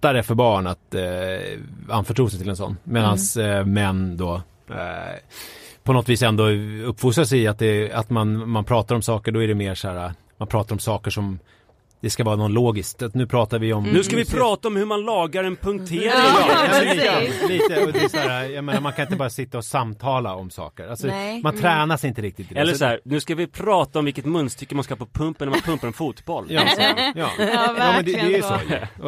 Lättare för barn att eh, anförtro sig till en sån. Medan Mm. eh, män då eh, på något vis ändå uppfostras i att, det, att man, man pratar om saker, då är det mer så här, man pratar om saker som det ska vara något logiskt. Nu pratar vi om... Nu ska vi prata om hur man lagar en punktering! Ja, lite, lite, och det är så här, jag menar, man kan inte bara sitta och samtala om saker. Alltså, Nej. man tränas inte riktigt. Eller Så- så här, nu ska vi prata om vilket munstycke man ska ha på pumpen när man pumpar en fotboll. Ja, ja. ja. Ja, men det, det är ju så.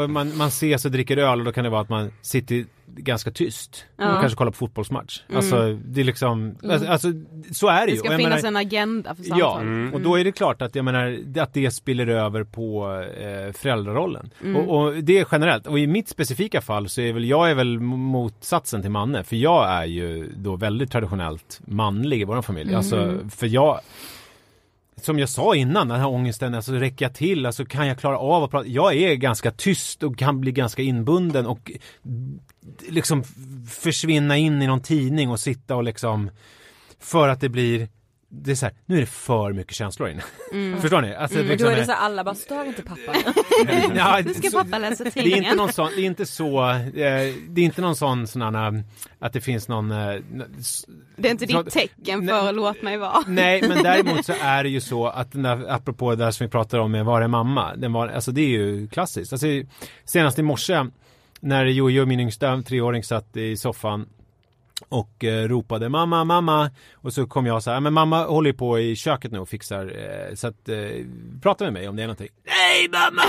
Och man, man ses och dricker öl och då kan det vara att man sitter ganska tyst. Ja. Mm. Man kanske kollar på fotbollsmatch. Alltså, det är liksom, alltså, alltså, så är det Det ju. ska Och jag finnas menar- en agenda för Ja, samtalet. Mm. och då är det klart att jag menar att det spiller över på eh, föräldrarollen. Mm. Och, och det är generellt. Och i mitt specifika fall så är väl jag är väl motsatsen till Manne. För jag är ju då väldigt traditionellt manlig i vår familj. Mm. Alltså, för jag som jag sa innan, den här ångesten, alltså räcker jag till, alltså kan jag klara av att prata? Jag är ganska tyst och kan bli ganska inbunden och liksom försvinna in i någon tidning och sitta och liksom för att det blir det är så här, nu är det för mycket känslor inne. [laughs] Förstår ni? Alltså, Men liksom, då är det så här, alla bara stör inte pappa. [laughs] Ja, Nu ska så- pappa läsa det är inte tidningen. någon sån, det är inte så, eh, det är inte någon sån sån här, att det finns någon eh, Det är inte Så- ditt tecken Nej. för låt mig vara. Nej, men [laughs] däremot så är det ju så att den där, apropå det där som vi pratar om med Var är mamma? Den var, alltså det är ju klassiskt. Alltså, senast i morse när Jojo, min yngsta treåring, satt i soffan och eh, ropade mamma, mamma och så kom jag så här, men mamma håller på i köket nu och fixar eh, så att eh, prata med mig om det är någonting. Nej mamma!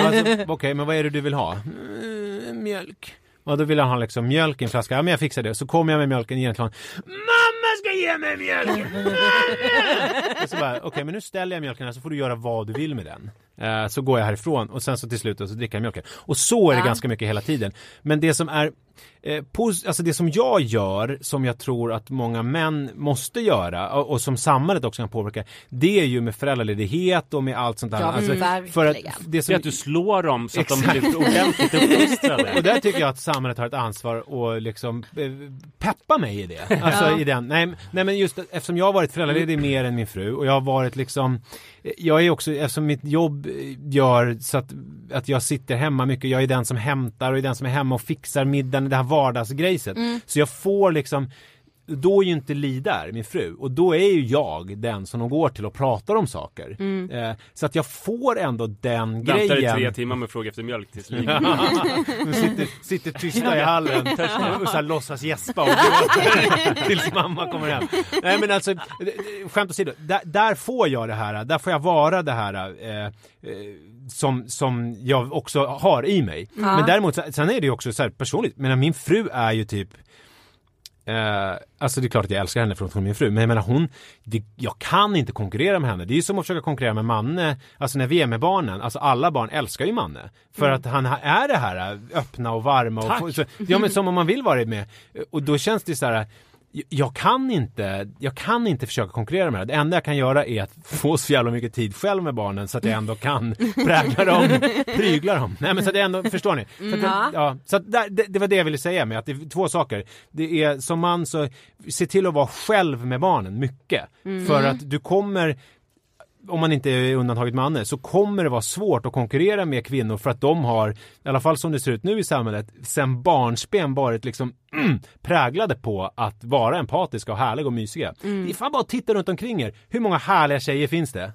[laughs] alltså, Okej, men vad är det du vill ha? Mm, mjölk. Och då vill han ha liksom mjölk i en flaska. Ja men jag fixar det. Så kommer jag med mjölken egentligen. Mamma ska ge mig mjölk! [laughs] och så bara, okej men nu ställer jag mjölken här så får du göra vad du vill med den. Eh, så går jag härifrån och sen så till slut så dricker jag mjölken. Och så är det Ja. ganska mycket hela tiden. Men det som är eh, pos- alltså det som jag gör, som jag tror att många män måste göra och, och som samhället också kan påverka, det är ju med föräldraledighet och med allt sånt där. Ja, Alltså, verkligen. för att det Det är som, att du slår dem så att Exakt. de blir ordentligt [laughs] uppfostrade. och där tycker jag att samhället har ett ansvar och liksom eh, peppa mig i det. Alltså Ja. i den. Nej, nej men just eftersom jag har varit föräldraledig mer än min fru och jag har varit liksom Jag är också, eftersom mitt jobb eh, gör så att, att jag sitter hemma mycket, jag är den som hämtar och är den som är hemma och fixar middagen, det här vardagsgrejset. Så jag får liksom då är ju inte Li där, min fru, och då är ju jag den som de går till och pratar om saker. Eh, så att jag får ändå den Väntar i grejen. tre timmar med fråga efter mjölk tills Li [laughs] sitter, sitter tysta i hallen [laughs] och så här låtsas gäspa och tills mamma kommer hem. Nej men alltså, skämt åsido, där, där får jag det här, där får jag vara det här eh, eh, som, som jag också har i mig. Men däremot, så- sen är det ju också så här personligt, men min fru är ju typ Eh, alltså det är klart att jag älskar henne för att hon är min fru, men jag menar hon, det, jag kan inte konkurrera med henne. Det är ju som att försöka konkurrera med Manne, alltså när vi är med barnen, alltså alla barn älskar ju Manne. För att han är det här eh, öppna och varma och få- så, ja men som om man vill vara med. Och då känns det så här jag kan inte, jag kan inte försöka konkurrera med det. Det enda jag kan göra är att [laughs] få så jävla mycket tid själv med barnen så att jag ändå kan [laughs] prägla dem, prygla dem. Nej men så att jag ändå, förstår ni? Så att, Ja. ja, så att det, det var det jag ville säga med att det är två saker. Det är som man så, se till att vara själv med barnen mycket. För att du kommer om man inte är undantaget manne, så kommer det vara svårt att konkurrera med kvinnor för att de har, i alla fall som det ser ut nu i samhället, sen barnsben varit liksom mm, [clears throat] präglade på att vara empatiska och härliga och mysiga. Mm. Det är fan bara att titta runt omkring er. Hur många härliga tjejer finns det?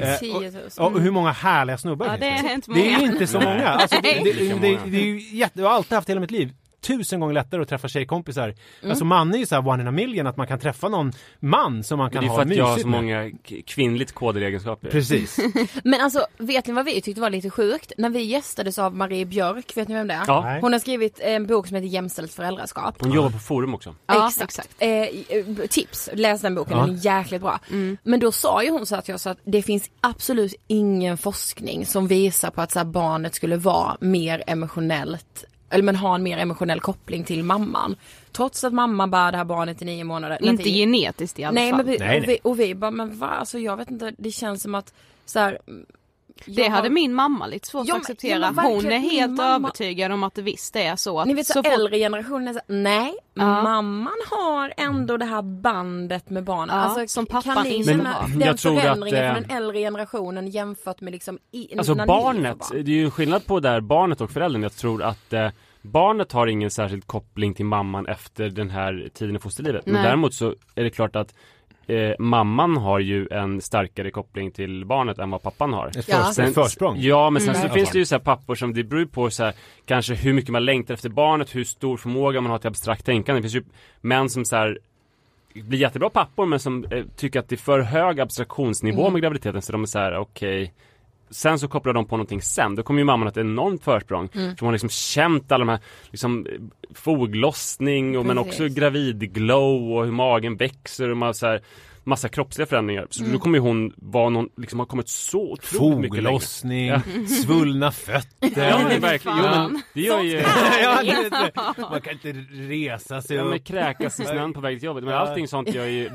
Eh, 10 000. och, och hur många härliga snubbar Ja, finns det det? är inte Det är inte så många. Alltså, det, det, det, det, det är ju jätte, jag har alltid haft hela mitt liv tusen gånger lättare att träffa tjejkompisar. Mm. Alltså man är ju såhär one in a million att man kan träffa någon man som man kan det är ha för att jag har mysigt så med. många kvinnligt kodade egenskaper. Precis. [laughs] Men alltså vet ni vad vi tyckte var lite sjukt? När vi gästades av Marie Björk, vet ni vem det är? Ja. Hon har skrivit en bok som heter Jämställt föräldraskap. Hon jobbar på forum också. Ja, exakt. Eh, eh, tips, läs den boken, Ja. den är jäkligt bra. Men då sa ju hon så att jag sa att det finns absolut ingen forskning som visar på att så här, barnet skulle vara mer emotionellt eller men ha en mer emotionell koppling till mamman. Trots att mamma bär det här barnet i nio månader. Inte Nej, genetiskt i alla nej, fall. Men vi, Nej, och, vi, och vi bara, men va? Alltså jag vet inte, det känns som att så här, Det jag hade har- min mamma lite svårt Ja, att men- acceptera. ja, men Hon är helt mamma- övertygad om att det visst är så. Att Ni vet så, så fort- äldre generationen är så, nej, Ja. mamman har ändå det här bandet med barnen. Ja, alltså, som pappan inte har. den Jag tror att, förändringen eh, från den äldre generationen jämfört med liksom i, Alltså barnet, barn? det är ju en skillnad på där barnet och föräldern. Jag tror att eh, barnet har ingen särskild koppling till mamman efter den här tiden i fosterlivet. Men Nej. däremot så är det klart att eh, mamman har ju en starkare koppling till barnet än vad pappan har. Ett Ja. ett försprång. Ja, men sen Mm. så finns det ju så här pappor som, det beror på så här, kanske hur mycket man längtar efter barnet, hur stor förmåga man har till abstrakt tänkande. Det finns ju män som så här blir jättebra pappor men som eh, tycker att det är för hög abstraktionsnivå Mm. med graviditeten så de är så här: okej Sen så kopplar de på någonting sen, då kommer ju mamman att ett enormt försprång. Mm. För hon har liksom känt alla de här liksom, eh, foglossning och men också gravidglow och hur magen växer och man så här, massa kroppsliga förändringar. Så Mm. då kommer ju hon vara någon, liksom har kommit så otroligt mycket längre. Foglossning, Ja. svullna fötter. Ja men det är verkligen, jo men det gör ju [laughs] ja, det, det, man kan inte resa sig Ja men kräkas i snön på väg till jobbet. Men Ja. allting sånt gör ju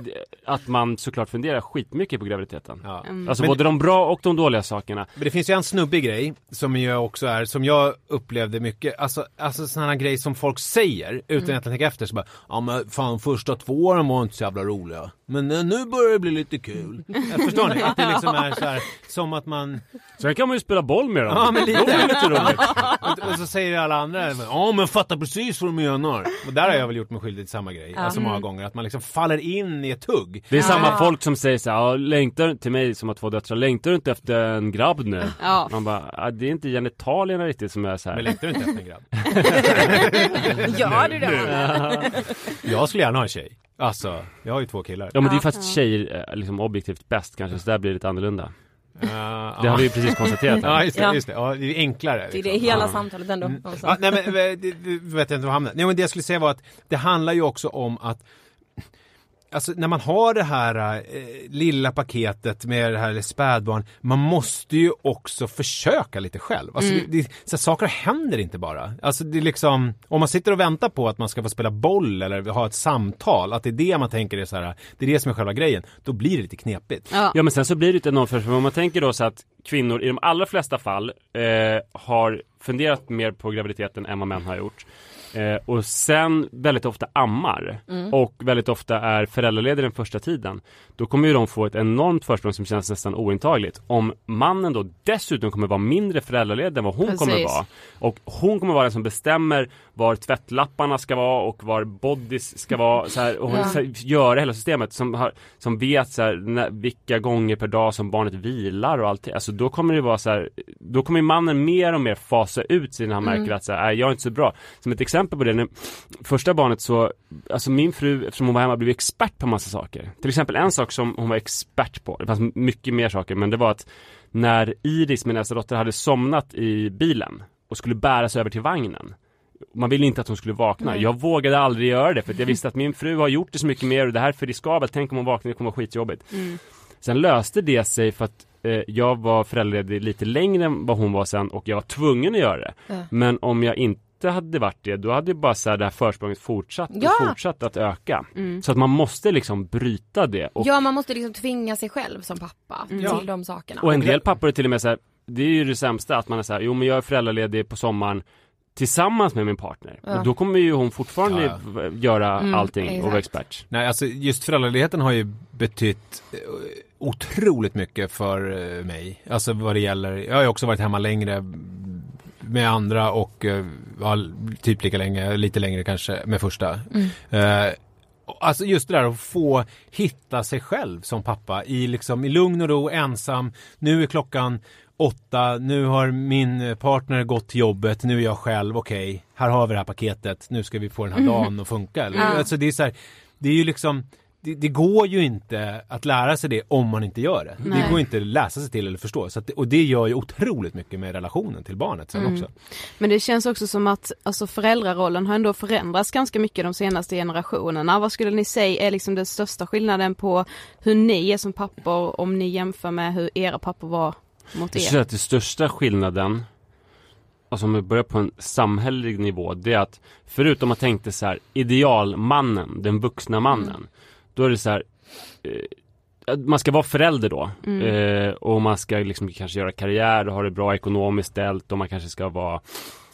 att man såklart funderar skitmycket på graviditeten. Mm. Alltså Men- både de bra och de dåliga sakerna. Men det finns ju en snubbig grej som ju också är, som jag upplevde mycket, alltså, alltså sådana grejer som folk säger utan Mm. egentligen tänka efter så bara, ja men fan första två åren var inte så jävla roliga. Men eh, nu börjar det bli lite kul. [laughs] Jag förstår ni? Att det liksom är så här, som att man Sen kan man ju spela boll med dem. Ja men lite. Lite roligt. och, och så säger alla andra, ja men fatta precis vad du menar. Och där har jag väl gjort mig skyldig till samma grej, Ja. alltså många Mm. gånger. Att man liksom faller in i ett tugg. Det är samma folk som säger så här, ja, längtar till mig som har två döttrar, längtar du inte efter en grabb nu? Ja. Man bara, ja, det är inte genitalierna riktigt som är så här. Men längtar du inte efter en grabb? [laughs] Gör du det? [laughs] Jag skulle gärna ha en tjej. Alltså, jag har ju två killar. Ja men det är för att tjejer är liksom objektivt bäst kanske, så där blir det lite annorlunda. Uh, Det har vi ju precis konstaterat. [laughs] Ja just det, just det. Ja, det är enklare. Det är liksom. det hela Ja. samtalet ändå. Mm. Ja, nej men, eh, det, vet jag inte var hamnar. Nej men det jag skulle säga var att det handlar ju också om att Alltså när man har det här eh, lilla paketet med det här spädbarn, man måste ju också försöka lite själv. Alltså Mm. det, det, så här, saker händer inte bara. Alltså det är liksom, om man sitter och väntar på att man ska få spela boll eller ha ett samtal, att det är det man tänker är så här, det är det som är själva grejen, då blir det lite knepigt. Ja. Ja men sen så blir det ett enormt försprång. Om man tänker då så att kvinnor i de allra flesta fall eh, har funderat mer på graviditeten än vad män har gjort. Eh, och sen väldigt ofta ammar Mm. och väldigt ofta är föräldraledig den första tiden. Då kommer ju de få ett enormt försprång som känns nästan ointagligt. Om mannen då dessutom kommer vara mindre föräldraledig än vad hon Precis. kommer vara. Och hon kommer vara den som bestämmer var tvättlapparna ska vara och var bodys ska vara så här, och Ja. så här, göra hela systemet som, har, som vet så här, när, vilka gånger per dag som barnet vilar och allt. Alltså då kommer det vara så här, då kommer mannen mer och mer fasa ut sig när han märker Mm. att så här, "Nej, jag är inte så bra. Som ett exempel på det, när första barnet så, alltså min fru eftersom hon var hemma blev expert på massa saker. Till exempel en sak som hon var expert på, det fanns mycket mer saker, men det var att när Iris, min äldsta dotter, hade somnat i bilen och skulle bäras över till vagnen man ville inte att hon skulle vakna. Nej. Jag vågade aldrig göra det för att jag visste att min fru har gjort det så mycket mer och det här är för riskabelt. Tänk om hon vaknar, det kommer vara skitjobbigt. Sen löste det sig för att eh, jag var föräldraledig lite längre än vad hon var sen och jag var tvungen att göra det. Ja. Men om jag inte hade varit det, då hade ju bara så här, det här försprånget fortsatt Ja. och fortsatt att öka. Mm. Så att man måste liksom bryta det. Och, Ja man måste liksom tvinga sig själv som pappa Ja. till de sakerna. och en del pappor är till och med så här, det är ju det sämsta att man är så här, jo men jag är föräldraledig på sommaren tillsammans med min partner. Ja. Och då kommer ju hon fortfarande Ja, göra Mm, allting och vara exakt. expert. Nej, alltså just föräldraledigheten har ju betytt eh, otroligt mycket för eh, mig. Alltså vad det gäller, jag har ju också varit hemma längre med andra och eh, ja, typ lika länge, lite längre kanske med första. Eh, Alltså just det där att få hitta sig själv som pappa i liksom i lugn och ro, ensam. Nu är klockan åtta, nu har min partner gått till jobbet, nu är jag själv, okej, här har vi det här paketet, nu ska vi få den här dagen att funka. Eller? Ja. Alltså det är så här, det är ju liksom det, det går ju inte att lära sig det om man inte gör det. Nej. Det går inte att läsa sig till eller förstå. Så att, det- och det gör ju otroligt mycket med relationen till barnet sen också. Men det känns också som att alltså föräldrarollen har ändå förändrats ganska mycket de senaste generationerna. Vad skulle ni säga är liksom den största skillnaden på hur ni är som pappor om ni jämför med hur era pappor var mot Jag er? tror att den största skillnaden, alltså om vi börjar på en samhällelig nivå, det är att förutom att tänkte så här, idealmannen, den vuxna mannen, då är det så här, eh, man ska vara förälder då eh, och man ska liksom kanske göra karriär och ha det bra ekonomiskt ställt och man kanske ska vara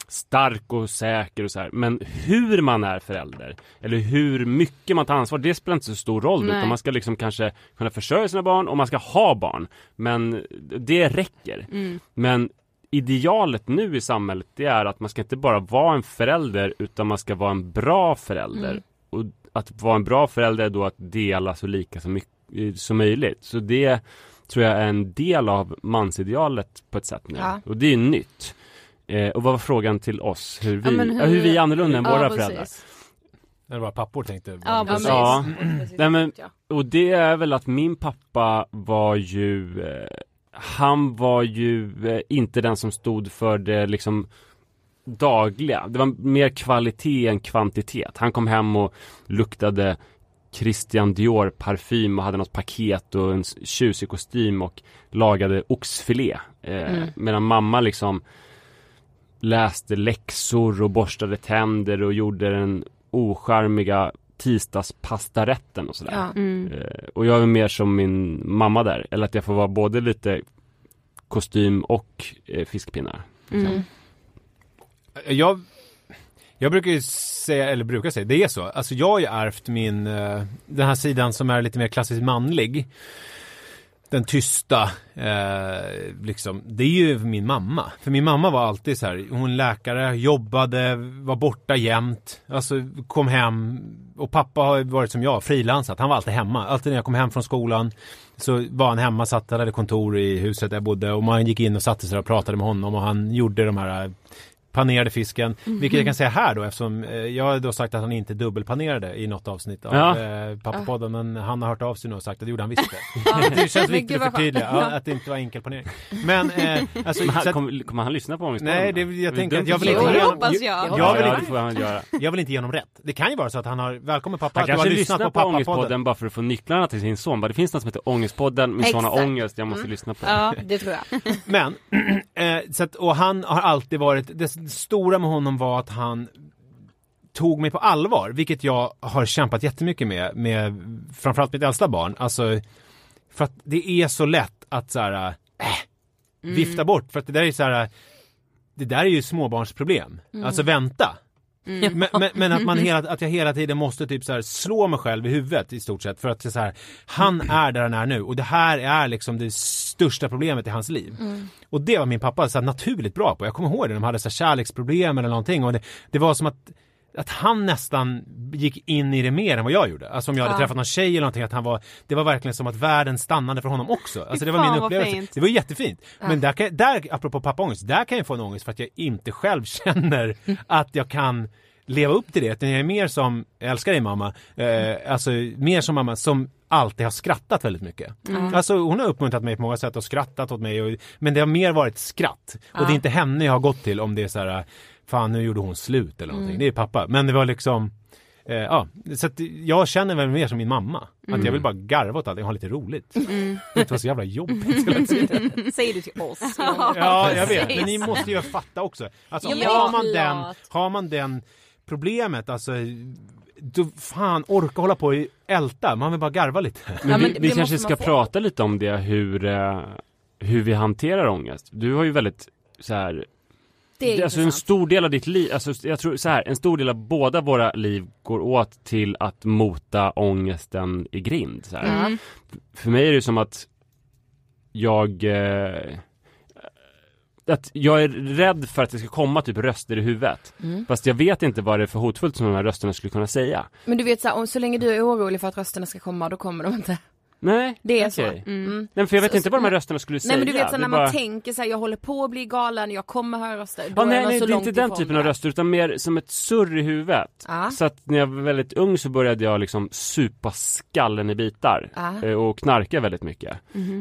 stark och säker och så här. Men hur man är förälder eller hur mycket man tar ansvar, det spelar inte så stor roll Nej. utan man ska liksom kanske kunna försörja sina barn och man ska ha barn. Men det räcker. Mm. Men idealet nu i samhället det är att man ska inte bara vara en förälder utan man ska vara en bra förälder. Mm. Och att vara en bra förälder är då att dela så lika så mycket som möjligt. Så det tror jag är en del av mansidealet på ett sätt nu. Ja. Och det är nytt. Eh, och vad var frågan till oss? Hur vi, Ja, hur... hur- hur vi är annorlunda än Ja, våra precis. föräldrar? När det var pappor tänkte Ja, precis. Ja, nej men, och det är väl att min pappa var ju, eh, han var ju eh, inte den som stod för det liksom dagliga. Det var mer kvalitet än kvantitet. Han kom hem och luktade Christian Dior parfym och hade något paket och en tjusig kostym och lagade oxfilé. Eh, Mm. Medan mamma liksom läste läxor och borstade tänder och gjorde den ocharmiga tisdagspastarätten och sådär. Ja. Mm. Eh, och jag är mer som min mamma där, eller att jag får vara både lite kostym och eh, fiskpinnar. Mm. Jag, jag brukar ju säga, eller brukar säga, det är så. Alltså jag har ju ärvt min, eh, den här sidan som är lite mer klassiskt manlig. Den tysta, eh, liksom. Det är ju min mamma. För min mamma var alltid så här, hon läkare, jobbade, var borta jämt. Alltså kom hem. Och pappa har varit som jag, frilansat. Han var alltid hemma. Alltid när jag kom hem från skolan så var han hemma, satt där, hade kontor i huset där jag bodde och man gick in och satte sig och pratade med honom och han gjorde de här panerade fisken. Vilket jag kan säga här då eftersom eh, jag har då sagt att han inte dubbelpanerade i något avsnitt av Ja. eh, Pappapodden men han har hört av sig nu och sagt att det gjorde han visst det. [laughs] det känns viktigt att förtydliga ja, att det inte var enkel panering. Men eh, alltså, Men han, att, kommer, kommer han lyssna på Ångestpodden? Nej, det- jag tänker att jag vill inte ge honom- jag. jag Ja, vill inte- får han göra. jag vill inte ge honom rätt. Det kan ju vara så att han har, välkommen pappa, Han du har lyssnat på på, Pappapodden. Ångestpodden bara för att få nycklarna till sin son. Bara, Det finns något som heter Ångestpodden, min son har ångest, jag måste lyssna på Ja, det tror jag. [laughs] Men, [clears throat] eh, så att, och han har alltid varit, det stora med honom var att han tog mig på allvar, vilket jag har kämpat jättemycket med, med framförallt mitt äldsta barn. Alltså, för att det är så lätt att så här, äh, vifta bort, för att det där är så här, det där är ju småbarnsproblem. Alltså vänta. Men, men, men att, man [laughs] hela, att jag hela tiden måste typ så slå mig själv i huvudet i stort sett för att så här, han är där han är nu och det här är liksom det största problemet i hans liv. Och det var min pappa så naturligt bra på. Jag kommer ihåg det, de hade så här kärleksproblem eller någonting och det, det var som att att han nästan gick in i det mer än vad jag gjorde. Alltså om jag hade Ja. träffat någon tjej eller någonting, att han var, det var verkligen som att världen stannade för honom också. Alltså det var min upplevelse. Det var jättefint. Men där, kan, där, apropå pappaångest, där kan jag få en ångest för att jag inte själv [laughs] känner att jag kan leva upp till det. Utan jag är mer som, jag älskar dig mamma, eh, alltså mer som mamma som alltid har skrattat väldigt mycket. Alltså hon har uppmuntrat mig på många sätt och skrattat åt mig. Och, men det har mer varit skratt. Och det är inte henne jag har gått till om det är så här, fan nu gjorde hon slut eller någonting. Det är pappa. Men det var liksom Eh, ja, så att jag känner väl mer som min mamma. Att jag vill bara garva åt allting och ha lite roligt. Det inte vara så jävla jobbigt hela tiden. [laughs] Säger du till oss. Ja, jag vet. Men ni måste ju fatta också. Alltså, Ja, har, det man den, har man den problemet, alltså då fan orka hålla på och älta. Man vill bara garva lite. Men Ja, vi, men det- vi det kanske ska prata lite om det, hur, eh, hur vi hanterar ångest. Du har ju väldigt så här Det är Alltså en stor del av ditt liv, alltså jag tror så här, en stor del av båda våra liv går åt till att mota ångesten i grind. Så. Mm. För mig är det som att jag eh, att jag är rädd för att det ska komma typ röster i huvudet. Mm. Fast jag vet inte vad det är för hotfullt som de här rösterna skulle kunna säga. Men du vet så, här, om, så länge du är orolig för att rösterna ska komma, då kommer de inte. Nej, Det är okej. så. Mm. Nej men för jag vet Så- inte vad de här rösterna skulle säga. Nej men du vet så när bara- man tänker så här, jag håller på att bli galen, jag kommer höra röster. Då nej, nej, så det är inte den typen av röster utan mer som ett surr i huvudet. Ja. Så att när jag var väldigt ung så började jag liksom supa skallen i bitar Ja. eh, och knarka väldigt mycket.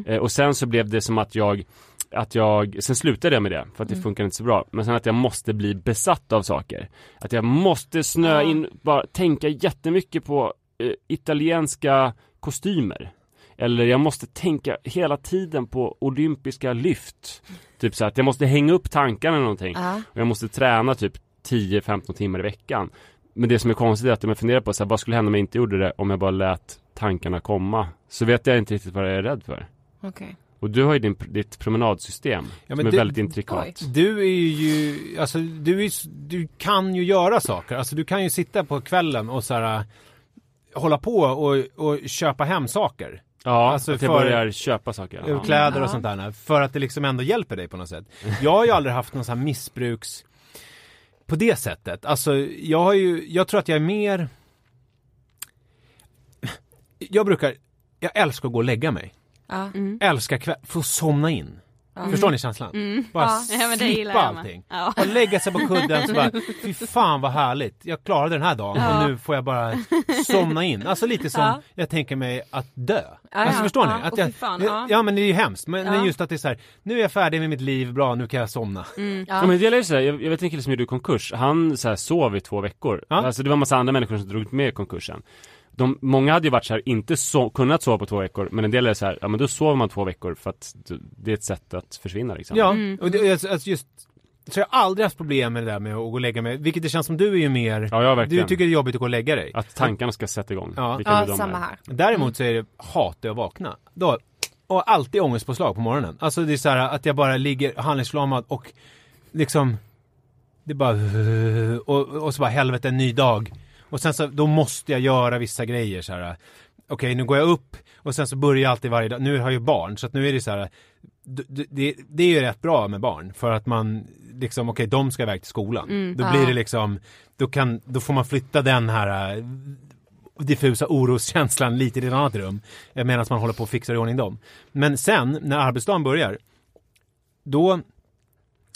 Eh, Och sen så blev det som att jag att jag, sen slutade jag med det för att det Mm. funkar inte så bra. Men sen att jag måste bli besatt av saker. Att jag måste snöa Ja. in, bara tänka jättemycket på eh, italienska kostymer. Eller jag måste tänka hela tiden på olympiska lyft. Typ så att jag måste hänga upp tankarna eller någonting. Ja. Och jag måste träna typ 10-15 timmar i veckan. Men det som är konstigt är att om jag funderar på så här, vad skulle hända om jag inte gjorde det om jag bara lät tankarna komma. Så vet jag inte riktigt vad jag är rädd för. Okej. Och du har ju din, ditt promenadsystem Ja, som är du- väldigt intrikat. Du är ju, alltså du, är, du kan ju göra saker. Alltså du kan ju sitta på kvällen och så här, hålla på och, och köpa hem saker. Ja, Alltså att jag för- börjar köpa saker. Ja. Kläder och sånt där. För att det liksom ändå hjälper dig på något sätt. Jag har ju aldrig haft någon sån här missbruks... På det sättet. Alltså jag har ju, jag tror att jag är mer... Jag brukar, jag älskar att gå och lägga mig. Ja. Älskar kväll, få somna in. Ja. Förstår ni känslan? Mm. Bara Ja. Ja, men det gillar slippa jag med. allting. Ja. Och lägga sig på kudden så bara, [laughs] fy fan vad härligt. Jag klarade den här dagen Ja. och nu får jag bara somna in. Alltså lite som Ja. jag tänker mig att dö. Ja, alltså ja. förstår ni? Ja, Att jag, fan, ja. ja. men det är ju hemskt. Men, Ja. just att det är så här, nu är jag färdig med mitt liv, bra nu kan jag somna. Mm. Ja. men det gäller ju så här, jag, jag vet en kille som gjorde konkurs, han så här, sov i två veckor. Ja. Alltså det var en massa andra människor som drog med i konkursen. De, många hade ju varit så här, inte så, kunnat sova på två veckor, men en del är så här, ja men då sover man två veckor för att det är ett sätt att försvinna liksom. Ja, Mm. och det, alltså alltså just så jag har aldrig haft problem med det där med att gå och lägga mig, vilket det känns som du är ju mer, Ja, jag du tycker det är jobbigt att gå och lägga dig. Att tankarna ska sätta igång. Ja. Ja, samma är. här. Däremot så är det, hatar jag att vakna. Då, och alltid ångestpåslag på morgonen. Alltså det är så här att jag bara ligger handlingsförlamad och liksom Det bara och, och så bara helvete en ny dag. Och sen så då måste jag göra vissa grejer så här. Okej nu går jag upp och sen så börjar jag alltid varje dag. Nu har jag ju barn så att nu är det så här. d- d- Det, det är ju rätt bra med barn för att man liksom okej de ska iväg till skolan. Mm. då Ja. blir det liksom då kan då får man flytta den här äh, diffusa oroskänslan lite i ett annat rum eh, medan man håller på och fixar i ordning dem. Men sen när arbetsdagen börjar då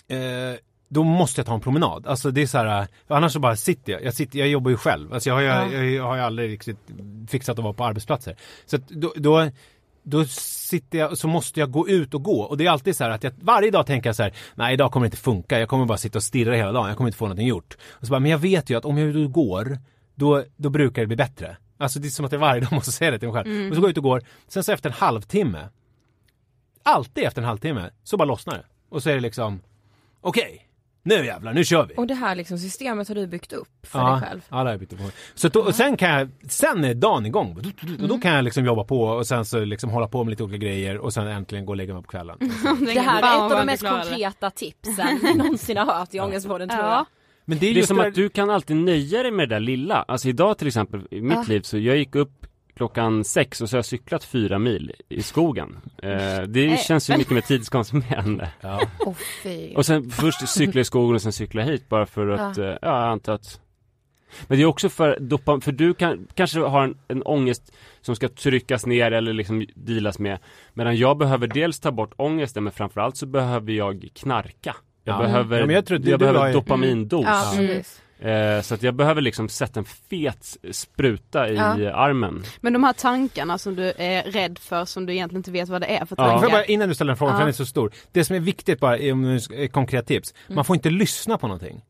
eh, då måste jag ta en promenad. Alltså det är så här, annars så bara sitter jag. Jag, sitter, jag jobbar ju själv. Alltså jag har ju, Ja. jag, jag har ju aldrig riktigt fixat att vara på arbetsplatser. Så att då, då, då sitter jag, så måste jag gå ut och gå. Och det är alltid så här att jag varje dag tänker jag så här, nej idag kommer det inte funka. Jag kommer bara sitta och stirra hela dagen. Jag kommer inte få någonting gjort. Och så bara, men jag vet ju att om jag går, då, då brukar det bli bättre. Alltså det är som att jag varje dag [laughs] måste säga det till mig själv. Och så går jag ut och går. Sen så efter en halvtimme, alltid efter en halvtimme, så bara lossnar det. Och så är det liksom, okej, nu jävlar, nu kör vi. Och det här liksom systemet har du byggt upp för Ja, dig själv? ja, det har jag byggt upp. Så då, och sen kan jag, sen är dagen igång. Och Mm. då kan jag liksom jobba på och sen så liksom hålla på med lite olika grejer och sen äntligen gå och lägga mig på kvällen. [laughs] Det här är ett av de mest konkreta tipsen [laughs] vi någonsin har hört i Ångestpodden tror jag. Ja. Men det är Det är som det där- att du kan alltid nöja dig med det där lilla. Alltså idag till exempel, i mitt Ah. liv så jag gick upp klockan sex och så har jag cyklat fyra mil i skogen. Eh, det känns ju mycket mer tidskonsumerande. [laughs] Ja. Fy. Och sen först cykla i skogen och sen cykla hit bara för att, Ja. ja jag antar att Men det är också för dopa, för du kan, kanske har en, en ångest som ska tryckas ner eller liksom dealas med Medan jag behöver dels ta bort ångesten men framförallt så behöver jag knarka Jag Ja. behöver, Ja, jag jag behöver ju- dopamindos Ja. Eh, Så att jag behöver liksom sätta en fet spruta i Ja. armen Men de här tankarna som du är rädd för, som du egentligen inte vet vad det är för Ja. Får jag tankar. bara, innan du ställer en fråga, för Ja. den är så stor. Det som är viktigt bara, är konkret tips. Mm. Man får inte lyssna på någonting.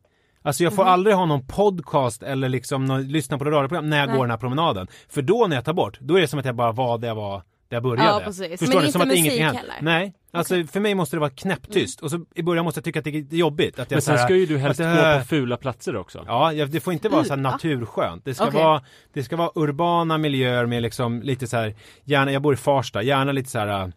Alltså jag får Mhm. aldrig ha någon podcast eller liksom någon, lyssna på ett radioprogram när jag Nej. går den här promenaden. För då när jag tar bort, då är det som att jag bara var där jag var där jag började. Ja, precis. Förstår Men ni? inte Som att musik ingenting heller? Nej, alltså för mig måste det vara knäpptyst. Och så i början måste jag tycka att det är jobbigt. Att jag Men sen så här- ska ju du helst gå äh, på fula platser också Ja, det får inte vara så här naturskönt. Det ska, Okej. vara, det ska vara urbana miljöer med liksom lite så här, gärna, jag bor i Farsta, gärna lite så här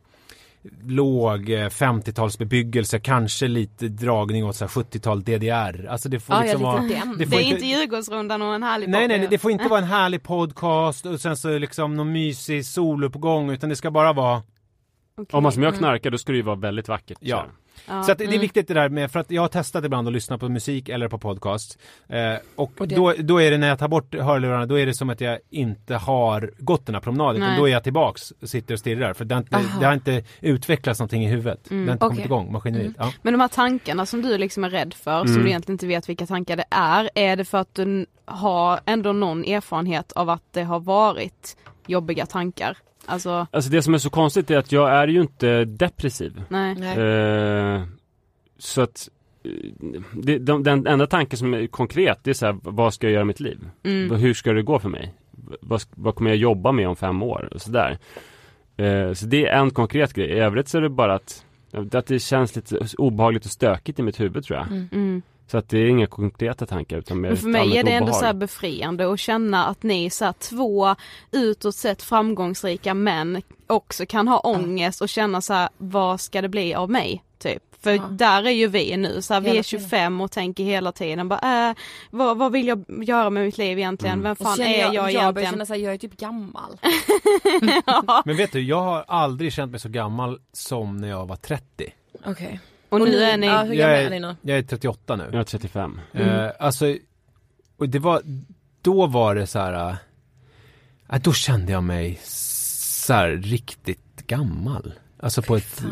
låg eh, 50-talsbebyggelse, kanske lite dragning åt så här 70-tal DDR. Alltså det får Ja, liksom ja, vara... Det, får är inte Djurgårdsrundan och en härlig Nej, nej, det får inte vara en härlig podcast och sen så liksom någon mysig soluppgång utan det ska bara vara Okej. Om man som jag knarkar då ska det ju vara väldigt vackert. Ja. Ja. Så att det är viktigt det där med, för att jag har testat ibland att lyssna på musik eller på podcast. Eh, och Och det- då, då är det när jag tar bort hörlurarna, då är det som att jag inte har gått den här promenaden. Utan då är jag tillbaks och sitter och stirrar. För det har inte, Aha. det har inte utvecklats någonting i huvudet. Mm. Det har inte kommit Okej. igång, maskineriet. Ja. Men de här tankarna som du liksom är rädd för, som Mm. du egentligen inte vet vilka tankar det är, är det för att du har ändå någon erfarenhet av att det har varit jobbiga tankar? Alltså, Alltså det som är så konstigt är att jag är ju inte depressiv. nej. Nej. Eh, så att eh, det, de, den enda tanken som är konkret det är så här, vad ska jag göra i mitt liv? Mm. Hur ska det gå för mig? Vad, vad kommer jag jobba med om fem år? Och sådär. Eh, så det är en konkret grej. I övrigt så är det bara att, att det känns lite obehagligt och stökigt i mitt huvud tror jag. Mm. Så att det är inga konkreta tankar utan mer Men för mig är det ändå obehag. så här befriande att känna att ni så här två utåt sett framgångsrika män också kan ha ångest och känna så här, vad ska det bli av mig? Typ. För Ja. där är ju vi nu, så här, vi är tiden. 25 och tänker hela tiden bara, äh, vad, vad vill jag göra med mitt liv egentligen? Mm. Vem fan är jag, jag börjar egentligen? känna såhär, jag är typ gammal. [laughs] ja. Men vet du, jag har aldrig känt mig så gammal som när jag var 30. Okej. Och nu är ni, Ja, hur Jag gamla är- är ni nu? Jag är 38 nu. Jag är 35. Eh, alltså, och det var, då var det så här, äh, då kände jag mig så här riktigt gammal. Alltså på ett,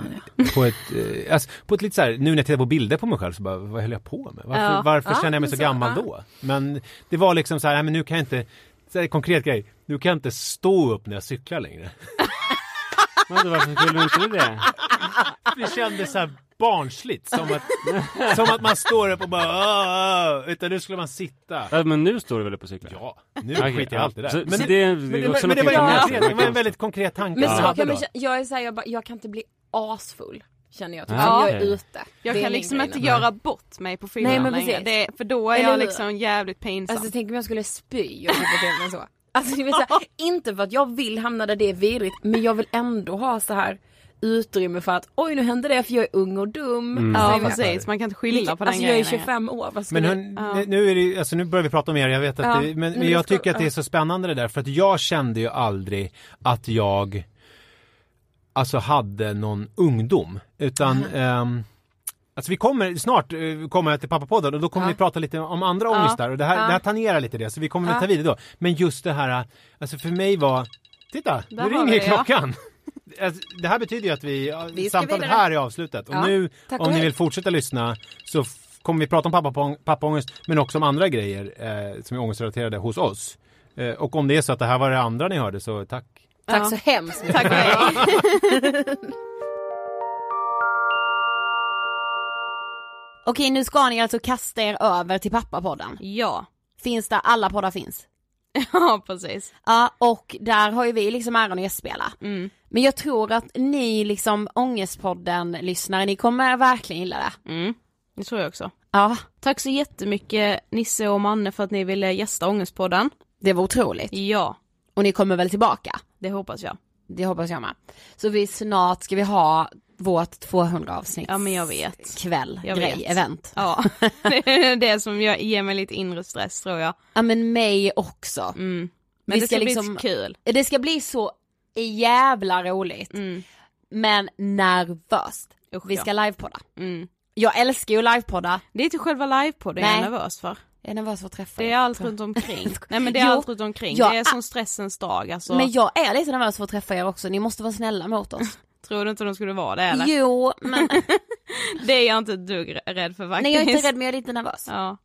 på ett, eh, alltså på ett lite så här, nu när jag tittar på bilder på mig själv så bara, vad höll jag på med? Varför, Ja. varför Ja, känner jag mig så så, gammal ja. då? Men det var liksom så här, nej men nu kan jag inte, så här, konkret grej, nu kan jag inte stå upp när jag cyklar längre. [laughs] Men varför skulle du inte det? Det kändes så här barnsligt, som att, [laughs] som att man står upp och bara, "Åh, åh", utan nu skulle man sitta. Ja, men nu står du väl på cyklar? Ja, nu Okej, skiter jag ja. allt det där. Så, Men så det- Men det, men det, var, som konkret, det var en väldigt konkret tanke. Men då. kä- jag är såhär, jag, bara, jag kan inte bli asfull. Känner jag typ. Ja, Som jag är ute. jag Det kan liksom inte nu. göra bort mig på fyllan men längre. precis. Det, för då är Eller jag hur? liksom jävligt pinsam. Alltså tänk om jag skulle spy och typ men så. Alltså det vill säga, inte för att jag vill hamna där det är vidrigt men jag vill ändå ha så här utrymme för att oj nu hände det för jag är ung och dum. Mm. ja Alltså, jag- precis, man kan inte skylla på den alltså jag är grejen. 25 år. Vad Men skulle... hon, Ja. nu är det, alltså nu börjar vi prata om er, jag vet att Ja, det, men, men men jag ska- tycker att det är ja. så spännande det där för att jag kände ju aldrig att jag alltså hade någon ungdom utan ehm, Alltså vi kommer snart uh, kommer jag till pappapodden och då kommer Ja. vi prata lite om andra Ja. ångestar och det här, Ja. det här tangerar lite det så vi kommer Ja. att ta vidare då. Men just det här, alltså för mig var, titta, Där nu ringer vi det, ja. Alltså, det här betyder ju att vi, Vi samtalet vidare. här är avslutat och Ja. nu Tack om och ni hej. vill fortsätta lyssna så kommer vi prata om pappapång- pappaångest men också om andra grejer eh, som är ångestrelaterade hos oss. Eh, och om det är så att det här var det andra ni hörde så tack. Tack Ja. så hemskt mycket. Tack och hej. [laughs] Okej nu ska ni alltså kasta er över till pappapodden. Ja, Finns där alla poddar finns. [laughs] ja precis. Ja och där har ju vi liksom äran att gästspela. Mm. Men jag tror att ni liksom Ångestpodden lyssnare, ni kommer verkligen gilla det. Mm. Det tror jag också. Ja, Tack så jättemycket Nisse och Manne för att ni ville gästa Ångestpodden. det var otroligt. Ja, Och ni kommer väl tillbaka? det hoppas jag. Det hoppas jag med. Så vi snart ska vi ha vårt 200 avsnitt Ja, men jag vet. kväll, Jag grej, vet. event. Ja, [laughs] [laughs] det är det som jag, ger mig lite inre stress tror jag. Ja men mig också. Mm. Men Vi det ska ska, liksom- bli kul. Det ska bli så jävla roligt. Mm. Men nervöst. Usch, Vi ja. ska livepodda. Mm. Jag älskar ju livepodda. Det är inte själva livepodden jag är nervös för. Jag är nervös för att träffa Det är allt runt omkring. [laughs] Nej men det är Jo, allt runt omkring. jag det är är- som stressens dag alltså. Men jag är lite nervös för att träffa er också, ni måste vara snälla mot oss. Tror du inte de skulle vara det eller? Jo, men [laughs] Det är jag inte ett dugg rädd för faktiskt. nej jag är inte rädd men jag är lite nervös. Ja.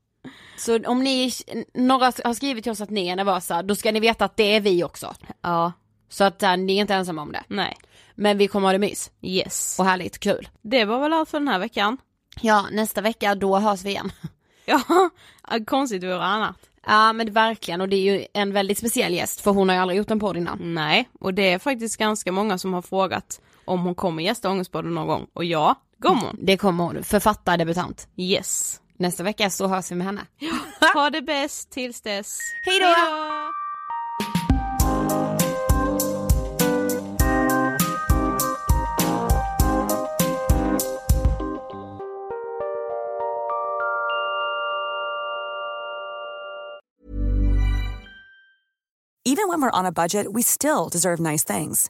Så om ni, några har skrivit till oss att ni är nervösa, då ska ni veta att det är vi också. Ja. Så att äh, ni är inte ensamma om det. Nej. Men vi kommer ha det mys. Yes. Och härligt, kul. Det var väl allt för den här veckan. Ja, nästa vecka då hörs vi igen. [laughs] Ja, konstigt vore annat. Ja men verkligen och det är ju en väldigt speciell gäst för hon har ju aldrig gjort en podd innan. Nej, och det är faktiskt ganska många som har frågat om hon kommer gästa Ångestpodden någon gång och ja, kommer hon. Det kommer hon, författardebutant. Yes. Nästa vecka så hörs vi med henne. [laughs] ha det bäst tills dess. Hej då! Even when we're on a budget we still deserve nice things.